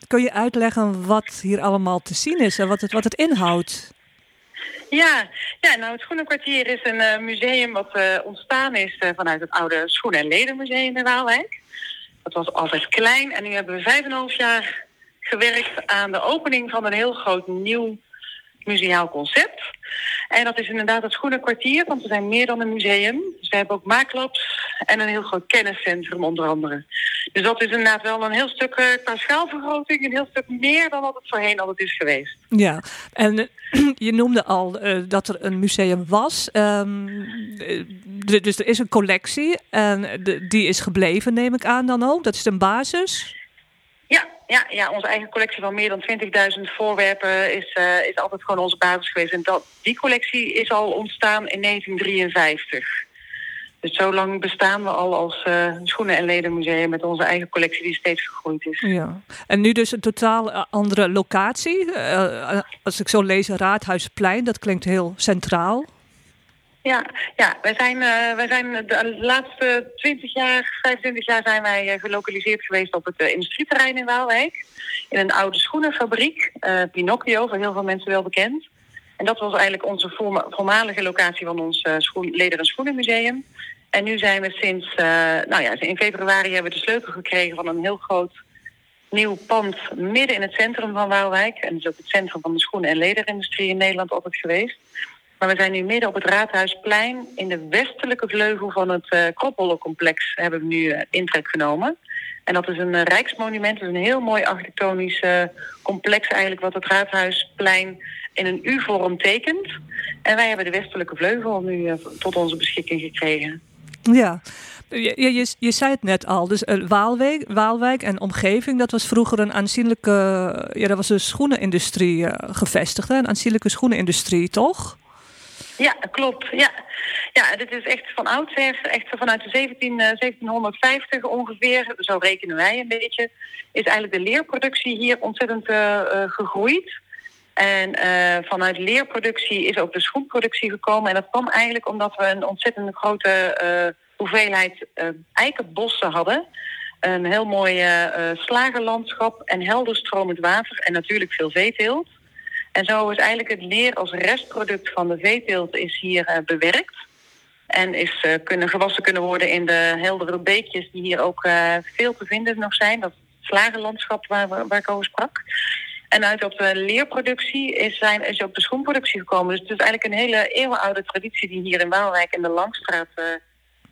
Kun je uitleggen wat hier allemaal te zien is en wat het, wat het inhoudt? Ja, ja, nou het Schoenenkwartier is een eh, museum wat eh, ontstaan is eh, vanuit het oude Schoenen- en Ledermuseum in Waalwijk. Dat was altijd klein en nu hebben we vijf en half jaar gewerkt aan de opening van een heel groot nieuw museaal concept. En dat is inderdaad het schoenenkwartier, want we zijn meer dan een museum. Dus we hebben ook maaklabs en een heel groot kenniscentrum onder andere. Dus dat is inderdaad wel een heel stuk eh, qua schaalvergroting, een heel stuk meer dan wat het voorheen altijd is geweest. Ja, en eh, je noemde al eh, dat er een museum was. Ehm, eh, dus er is een collectie en die is gebleven, neem ik aan dan ook. Dat is een basis. Ja, ja, onze eigen collectie van meer dan 20.000 voorwerpen is, eh, is altijd gewoon onze basis geweest. En dat, die collectie is al ontstaan in 1953. Dus zo lang bestaan we al als eh, schoenen- en ledenmuseum met onze eigen collectie die steeds gegroeid is. Ja. En nu dus een totaal eh, andere locatie. Als ik zo lees, Raadhuisplein, dat klinkt heel centraal. Ja, ja wij, zijn, eh, wij zijn de laatste 20 jaar, 25 jaar zijn wij eh, gelokaliseerd geweest op het eh, industrieterrein in Waalwijk. In een oude schoenenfabriek, Pinocchio, voor heel veel mensen wel bekend. En dat was eigenlijk onze voorma- voormalige locatie van ons schoen, leder- en schoenenmuseum. En nu zijn we sinds, nou ja, in februari hebben we de sleutel gekregen van een heel groot nieuw pand midden in het centrum van Waalwijk. En dat is ook het centrum van de schoenen- en lederindustrie in Nederland altijd geweest. Maar we zijn nu midden op het Raadhuisplein in de westelijke vleugel van het uh, hebben we nu eh, intrek genomen. En dat is een eh, rijksmonument, dat is een heel mooi architectonisch complex eigenlijk wat het Raadhuisplein in een U-vorm tekent. En wij hebben de westelijke vleugel nu tot onze beschikking gekregen. Ja, je, je, je zei het net al. Dus Waalwijk, Waalwijk en omgeving, dat was vroeger een aanzienlijke... Ja, dat was een schoenenindustrie gevestigd. Een aanzienlijke schoenenindustrie, toch? Ja, klopt. Ja. ja, dit is echt van oudsher, echt vanuit de 17, eh, 1750 ongeveer, zo rekenen wij een beetje, is eigenlijk de leerproductie hier ontzettend eh, eh, gegroeid. En eh, vanuit leerproductie is ook de schoenproductie gekomen. En dat kwam eigenlijk omdat we een ontzettend grote eh, hoeveelheid eh, eikenbossen hadden. Een heel mooi eh, eh, slagerlandschap en helder stromend water en natuurlijk veel veeteelt. En zo is eigenlijk het leer als restproduct van de veeteelt is hier eh, bewerkt. En is eh, kunnen gewassen kunnen worden in de heldere beekjes die hier ook eh, veel te vinden nog zijn. Dat slagerlandschap waar, waar ik over sprak. En uit op de leerproductie is, zijn, is ook de schoenproductie gekomen. Dus het is eigenlijk een hele eeuwenoude traditie die hier in Waalwijk in de Langstraat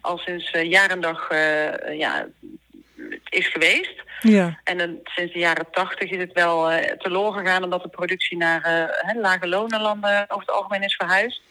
al sinds eh, jaar en dag ja, is geweest. Ja. En dan, sinds de jaren tachtig is het wel eh teloor gegaan omdat de productie naar hè, lage lonenlanden over het algemeen is verhuisd.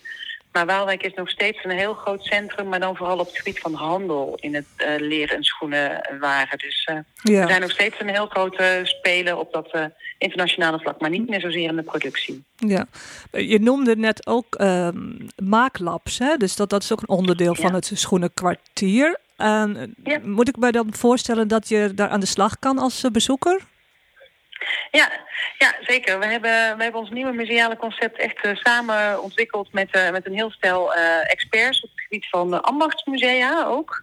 Maar Waalwijk is nog steeds een heel groot centrum, maar dan vooral op het gebied van handel in het eh leer- en schoenenwaren. Dus eh, we zijn nog steeds een heel grote speler op dat internationale vlak, maar niet meer zozeer in de productie. ja. Je noemde net ook ehm, maaklabs, hè? dus dat, dat is ook een onderdeel van het schoenenkwartier. Eh, Ja. moet ik mij dan voorstellen dat je daar aan de slag kan als eh, bezoeker? Ja, ja zeker. We hebben, we hebben ons nieuwe museale concept echt eh, samen ontwikkeld met, eh, met een heel stel experts op het gebied van ambachtsmusea ook.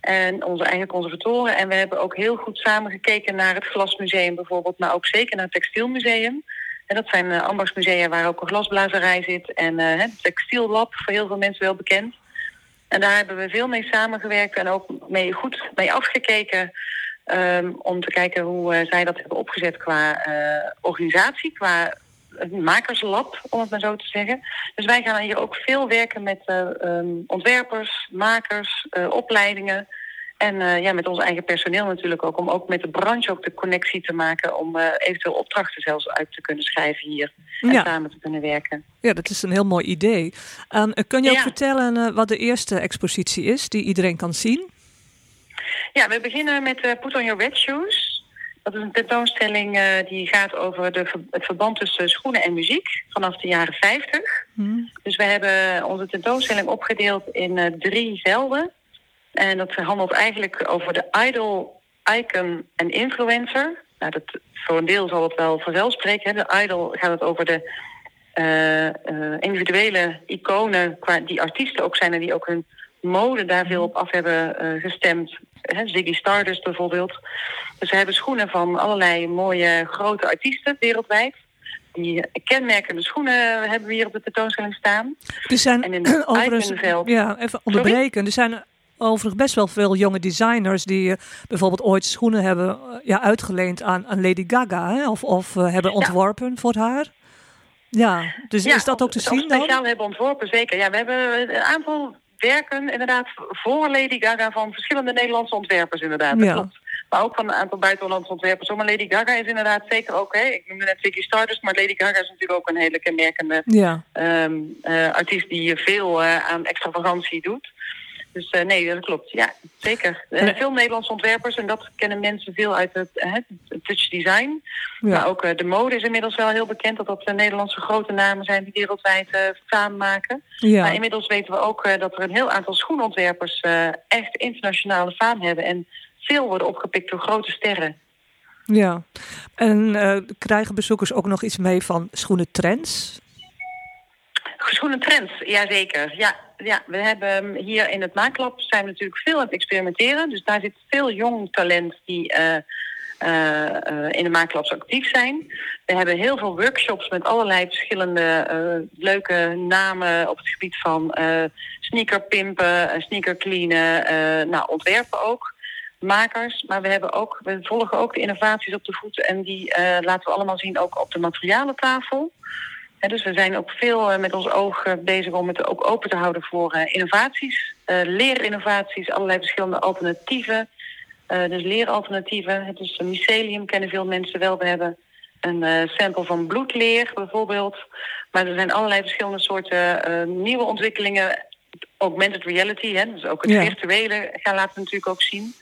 En onze eigen conservatoren. En we hebben ook heel goed samen gekeken naar het Glasmuseum bijvoorbeeld, maar ook zeker naar het Textielmuseum. En dat zijn ambachtsmusea waar ook een glasblazerij zit en het Textiellab, voor heel veel mensen wel bekend. En daar hebben we veel mee samengewerkt en ook mee, goed mee afgekeken. Um, om te kijken hoe uh, zij dat hebben opgezet qua uh, organisatie, qua makerslab, om het maar zo te zeggen. Dus wij gaan hier ook veel werken met uh, um, ontwerpers, makers, opleidingen. En ja, met ons eigen personeel natuurlijk ook. Om ook met de branche ook de connectie te maken. Om eventueel opdrachten zelfs uit te kunnen schrijven hier. En ja. samen te kunnen werken. Ja, dat is een heel mooi idee. Um, kun je ook vertellen wat de eerste expositie is die iedereen kan zien? Ja, we beginnen met Put on Your Red Shoes. Dat is een tentoonstelling uh, die gaat over de, het verband tussen schoenen en muziek vanaf de jaren 50. Hmm. Dus we hebben onze tentoonstelling opgedeeld in uh, drie velden. En dat handelt eigenlijk over de idol, icon en influencer. Nou, dat, voor een deel zal het wel vanzelfspreken. Hè. De idol gaat het over de individuele iconen, qua die artiesten ook zijn en die ook hun mode daar veel op af hebben uh, gestemd. He, Ziggy Stardust bijvoorbeeld. Dus ze hebben schoenen van allerlei mooie grote artiesten wereldwijd. Die kenmerkende schoenen hebben we hier op de tentoonstelling staan. Er zijn en in het ja, even onderbreken. Sorry? Er zijn overigens best wel veel jonge designers die uh, bijvoorbeeld ooit schoenen hebben uh, ja, uitgeleend aan, aan Lady Gaga. Hè? Of, of hebben ontworpen ja. voor haar. Ja, dus is dat ook te zien dan? speciaal hebben ontworpen, zeker. Ja, we hebben een aantal werken inderdaad voor Lady Gaga van verschillende Nederlandse ontwerpers inderdaad. Dat Ja. klopt. Maar ook van een aantal buitenlandse ontwerpers. Maar Lady Gaga is inderdaad zeker ook, hè, ik noemde net Ziggy Stardust, maar Lady Gaga is natuurlijk ook een hele kenmerkende Ja, ehm, eh, artiest die veel eh, aan extravagantie doet. Dus eh, nee, dat klopt. Ja, zeker. Eh, veel Nederlandse ontwerpers en dat kennen mensen veel uit het, het touch design. Maar ook eh, de mode is inmiddels wel heel bekend dat dat Nederlandse grote namen zijn die wereldwijd faam maken. Maar inmiddels weten we ook dat er een heel aantal schoenontwerpers echt internationale faam hebben en veel worden opgepikt door grote sterren. ja. En krijgen bezoekers ook nog iets mee van schoenentrends? Schoenen trends, jazeker. Ja, ja, we hebben hier in het Maaklab zijn we natuurlijk veel aan het experimenteren. Dus daar zit veel jong talent die eh, eh, eh, in de Maaklabs actief zijn. We hebben heel veel workshops met allerlei verschillende leuke namen op het gebied van sneakerpimpen, eh, sneakercleanen, eh nou, ontwerpen ook. Makers, maar we, hebben ook, we volgen ook de innovaties op de voet en die laten we allemaal zien ook op de materialentafel. Dus we zijn ook veel eh, met ons oog eh, bezig om het ook open te houden voor eh, innovaties. leerinnovaties, allerlei verschillende alternatieven. Dus leeralternatieven. Het is een mycelium, kennen veel mensen wel. We hebben een sample van bloedleer bijvoorbeeld. Maar er zijn allerlei verschillende soorten nieuwe ontwikkelingen. Augmented reality, hè, dus ook het Ja. virtuele gaan laten we natuurlijk ook zien.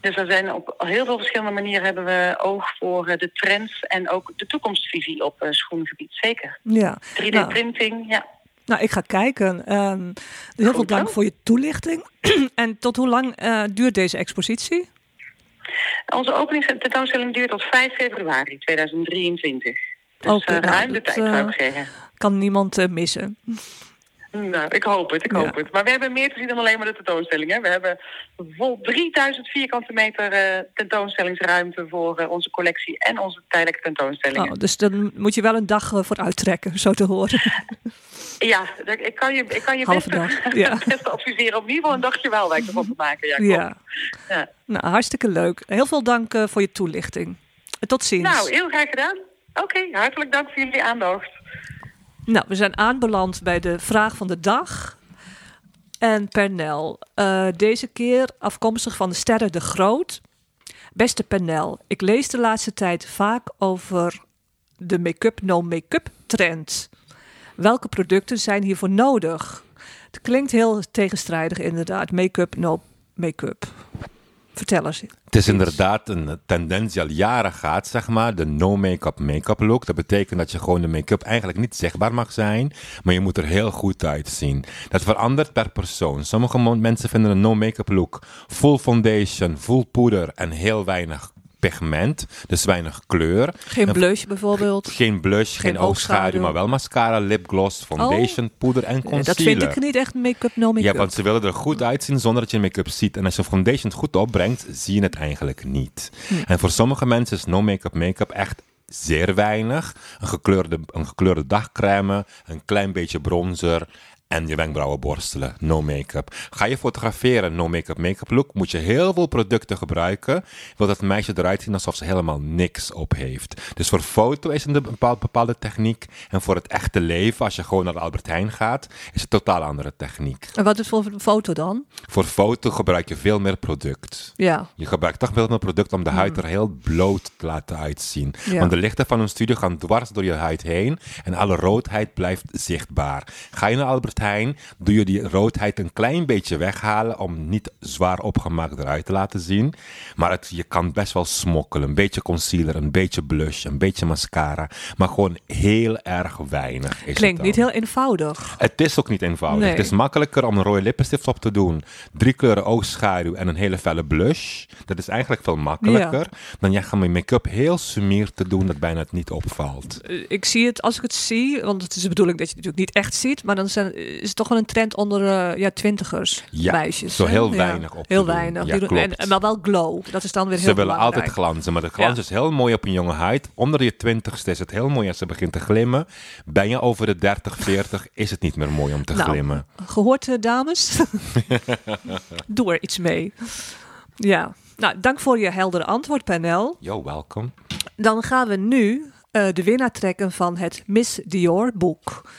Dus er zijn op heel veel verschillende manieren hebben we oog voor eh, de trends en ook de toekomstvisie op eh, schoengebied. Zeker. Ja. Nou, 3D-printing, ja. nou, ik ga kijken. Ehm, dus heel veel dank voor je toelichting. en tot hoe lang eh, duurt deze expositie? Onze openingstentoonstelling duurt tot 5 februari 2023. Dus eh, nou, ruim de tijd, zou ik zeggen. Kan niemand eh, missen. Nou, ik hoop het, ik Ja. hoop het. Maar we hebben meer te zien dan alleen maar de tentoonstelling. Hè. We hebben vol 3000 vierkante meter eh, tentoonstellingsruimte voor eh, onze collectie en onze tijdelijke tentoonstellingen. Oh, dus dan moet je wel een dag eh, voor uittrekken, zo te horen. Ja, ik kan je, ik kan je best, dag, ja. best adviseren om in ieder geval een dagje Waalwijk ervan te maken. Ja, ja. Ja. Nou, hartstikke leuk. Heel veel dank voor je toelichting. Tot ziens. Nou, heel graag gedaan. Oké, hartelijk dank voor jullie aandacht. Nou, we zijn aanbeland bij de vraag van de dag. En Pernel, eh, deze keer afkomstig van de Sterren de Groot. Beste Pernel, ik lees de laatste tijd vaak over de make-up no make-up trend. Welke producten zijn hiervoor nodig? Het klinkt heel tegenstrijdig inderdaad. Make-up no make-up. Vertel eens. Het is inderdaad een tendens die al jaren gaat, zeg maar. De no make-up look. Dat betekent dat je gewoon de make-up eigenlijk niet zichtbaar mag zijn. Maar je moet er heel goed uitzien. Dat verandert per persoon. Sommige mensen vinden een no make-up look full foundation, full poeder en heel weinig pigment. Dus weinig kleur. Geen En blush bijvoorbeeld. Geen blush, geen, Geen oogschaduw, maar wel mascara, lipgloss, foundation, poeder en Eh, concealer. Dat vind ik niet echt make-up no make-up. Ja, want ze willen er goed uitzien zonder dat je make-up ziet. En als je foundation goed opbrengt, zie je het eigenlijk niet. Hm. En voor sommige mensen is no make-up make-up echt zeer weinig. Een gekleurde, een gekleurde dagcrème, een klein beetje bronzer en je wenkbrauwen borstelen. No make-up. Ga je fotograferen, no make-up make-up look, moet je heel veel producten gebruiken. Wil dat meisje eruit zien alsof ze helemaal niks op heeft. Dus voor foto is het een bepaald, bepaalde techniek. En voor het echte leven, als je gewoon naar de Albert Heijn gaat, is het een totaal andere techniek. En wat is voor foto dan? Voor foto gebruik je veel meer product. Ja. Je gebruikt toch veel meer product om de huid er heel bloot te laten uitzien. Ja. Want de lichten van een studio gaan dwars door je huid heen en alle roodheid blijft zichtbaar. Ga je naar Albert Doe je die roodheid een klein beetje weghalen om niet zwaar opgemaakt eruit te laten zien. Maar het, je kan best wel smokkelen. Een beetje concealer, een beetje blush, een beetje mascara. Maar gewoon heel erg weinig. Is Klinkt niet heel eenvoudig. Het is ook niet eenvoudig. Nee. Het is makkelijker om een rode lippenstift op te doen. Drie kleuren oogschaduw en een hele felle blush. Dat is eigenlijk veel makkelijker. Dan jij gaat met make-up heel sumier te doen dat bijna het niet opvalt. Ik zie het als ik het zie, want het is de bedoeling dat je het natuurlijk niet echt ziet, maar dan zijn, is toch wel een trend onder eh, ja, twintigers, Ja, meisjes. zo heel Ja, weinig op Heel doen. weinig. Ja, Die doen- klopt. en, maar wel glow. Dat is dan weer heel Ze willen belangrijk. altijd glanzen, maar de glans is heel mooi op een jonge huid. Onder je twintigste is het heel mooi als ze begint te glimmen. Ben je over de 30, 40, is het niet meer mooi om te Nou, glimmen. Gehoord, eh, dames? Doe er iets mee. Ja, nou, dank voor je heldere antwoord, panel. Yo, welkom. Dan gaan we nu eh, de winnaar trekken van het Miss Dior boek.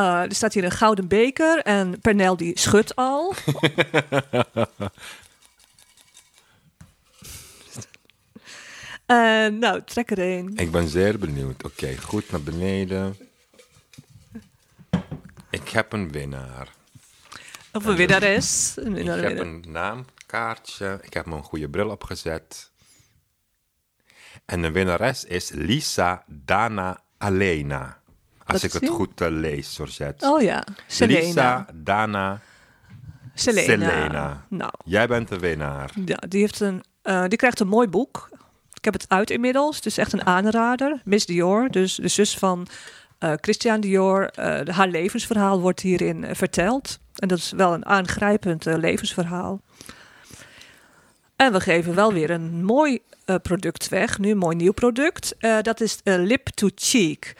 Eh, er staat hier een gouden beker en Pernel die schudt al. Eh, nou, trek er een. Ik ben zeer benieuwd. Oké, goed naar beneden. Ik heb een winnaar. Of een winnares. Een Ik winnaar, heb winnaar. een naamkaartje. Ik heb mijn goede bril opgezet. En de winnares is Lisa Dana Alena. Als ik het die? goed eh, lees, Georgette. Oh ja, Selena. Lisa Dana Selena. Selena. Nou, Jij bent de winnaar. ja, die, heeft een, eh, die krijgt een mooi boek. Ik heb het uit inmiddels. Het is echt een aanrader. Miss Dior, dus de zus van eh, Christian Dior. haar levensverhaal wordt hierin verteld. En dat is wel een aangrijpend levensverhaal. En we geven wel weer een mooi product weg. Nu een mooi nieuw product. Dat is Lip to Cheek.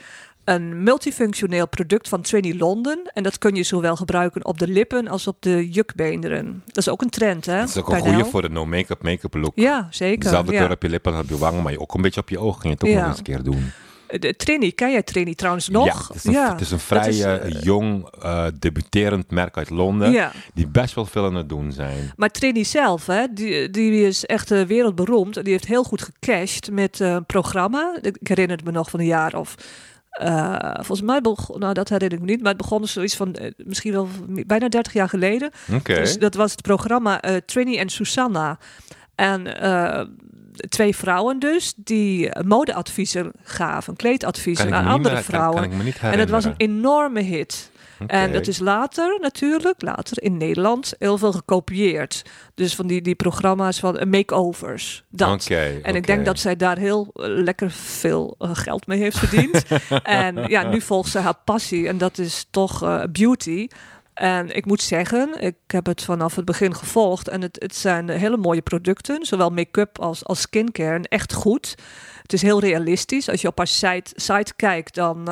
Een multifunctioneel product van Trini London. En dat kun je zowel gebruiken op de lippen als op de jukbeenderen. Dat is ook een trend, hè? Het is ook een goede voor de no make-up make-up look. Ja, zeker. Dezelfde ja. kleur op je lippen als op je wangen, maar ook een beetje op je ogen. Kun je het ook Ja. nog eens een keer doen. De Trini, ken jij Trini trouwens nog? Ja, het is een, het is een vrij dat is, eh, eh, jong, eh, debuterend merk uit Londen. Ja. Die best wel veel aan het doen zijn. Maar Trini zelf, hè, die, die is echt eh, wereldberoemd. Die heeft heel goed gecashed met eh, een programma. Ik herinner het me nog van een jaar of... eh, volgens mij begon, nou dat herinner ik me niet, maar het begon zoiets van eh, misschien wel bijna 30 jaar geleden. Oké. Dus dat was het programma eh, Trini en Susanna. En twee vrouwen dus, die modeadviezen gaven, kleedadviezen aan andere vrouwen. kan ik me niet en het was een enorme hit. En dat is later natuurlijk, later in Nederland, heel veel gekopieerd. Dus van die, die programma's van eh, makeovers. Dat. En ik denk dat zij daar heel eh, lekker veel eh, geld mee heeft verdiend. en ja, nu volgt ze haar passie en dat is toch beauty. En ik moet zeggen, ik heb het vanaf het begin gevolgd. En het, het zijn hele mooie producten, zowel make-up als, als skincare. En echt goed. Het is heel realistisch. Als je op haar site, site kijkt, dan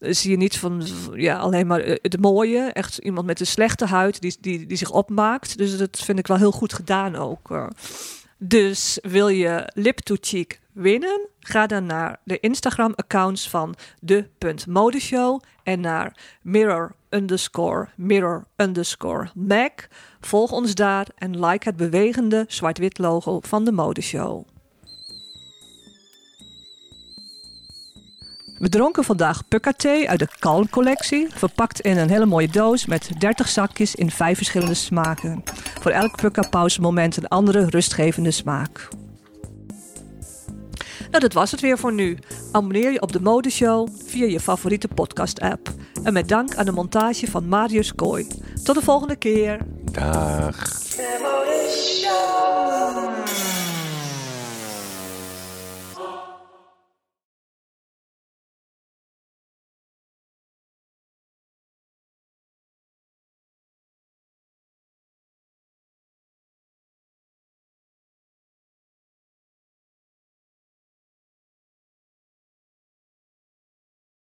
zie je niet van ja, alleen maar eh, het mooie. Echt iemand met een slechte huid die, die, die zich opmaakt. Dus dat vind ik wel heel goed gedaan ook. eh. Dus wil je Lip to Cheek winnen? Ga dan naar de Instagram-accounts van de.modeshow en naar mirror underscore mirror underscore mac. Volg ons daar en like het bewegende zwart-wit logo van de modeshow. We dronken vandaag Pukka thee uit de Kalm collectie, verpakt in een hele mooie doos met 30 zakjes in vijf verschillende smaken. Voor elk Pukka pauzemoment een andere rustgevende smaak. Nou, dat was het weer voor nu. Abonneer je op de Modeshow via je favoriete podcast-app. En met dank aan de montage van Marius Kooi. Tot de volgende keer. Dag. Show.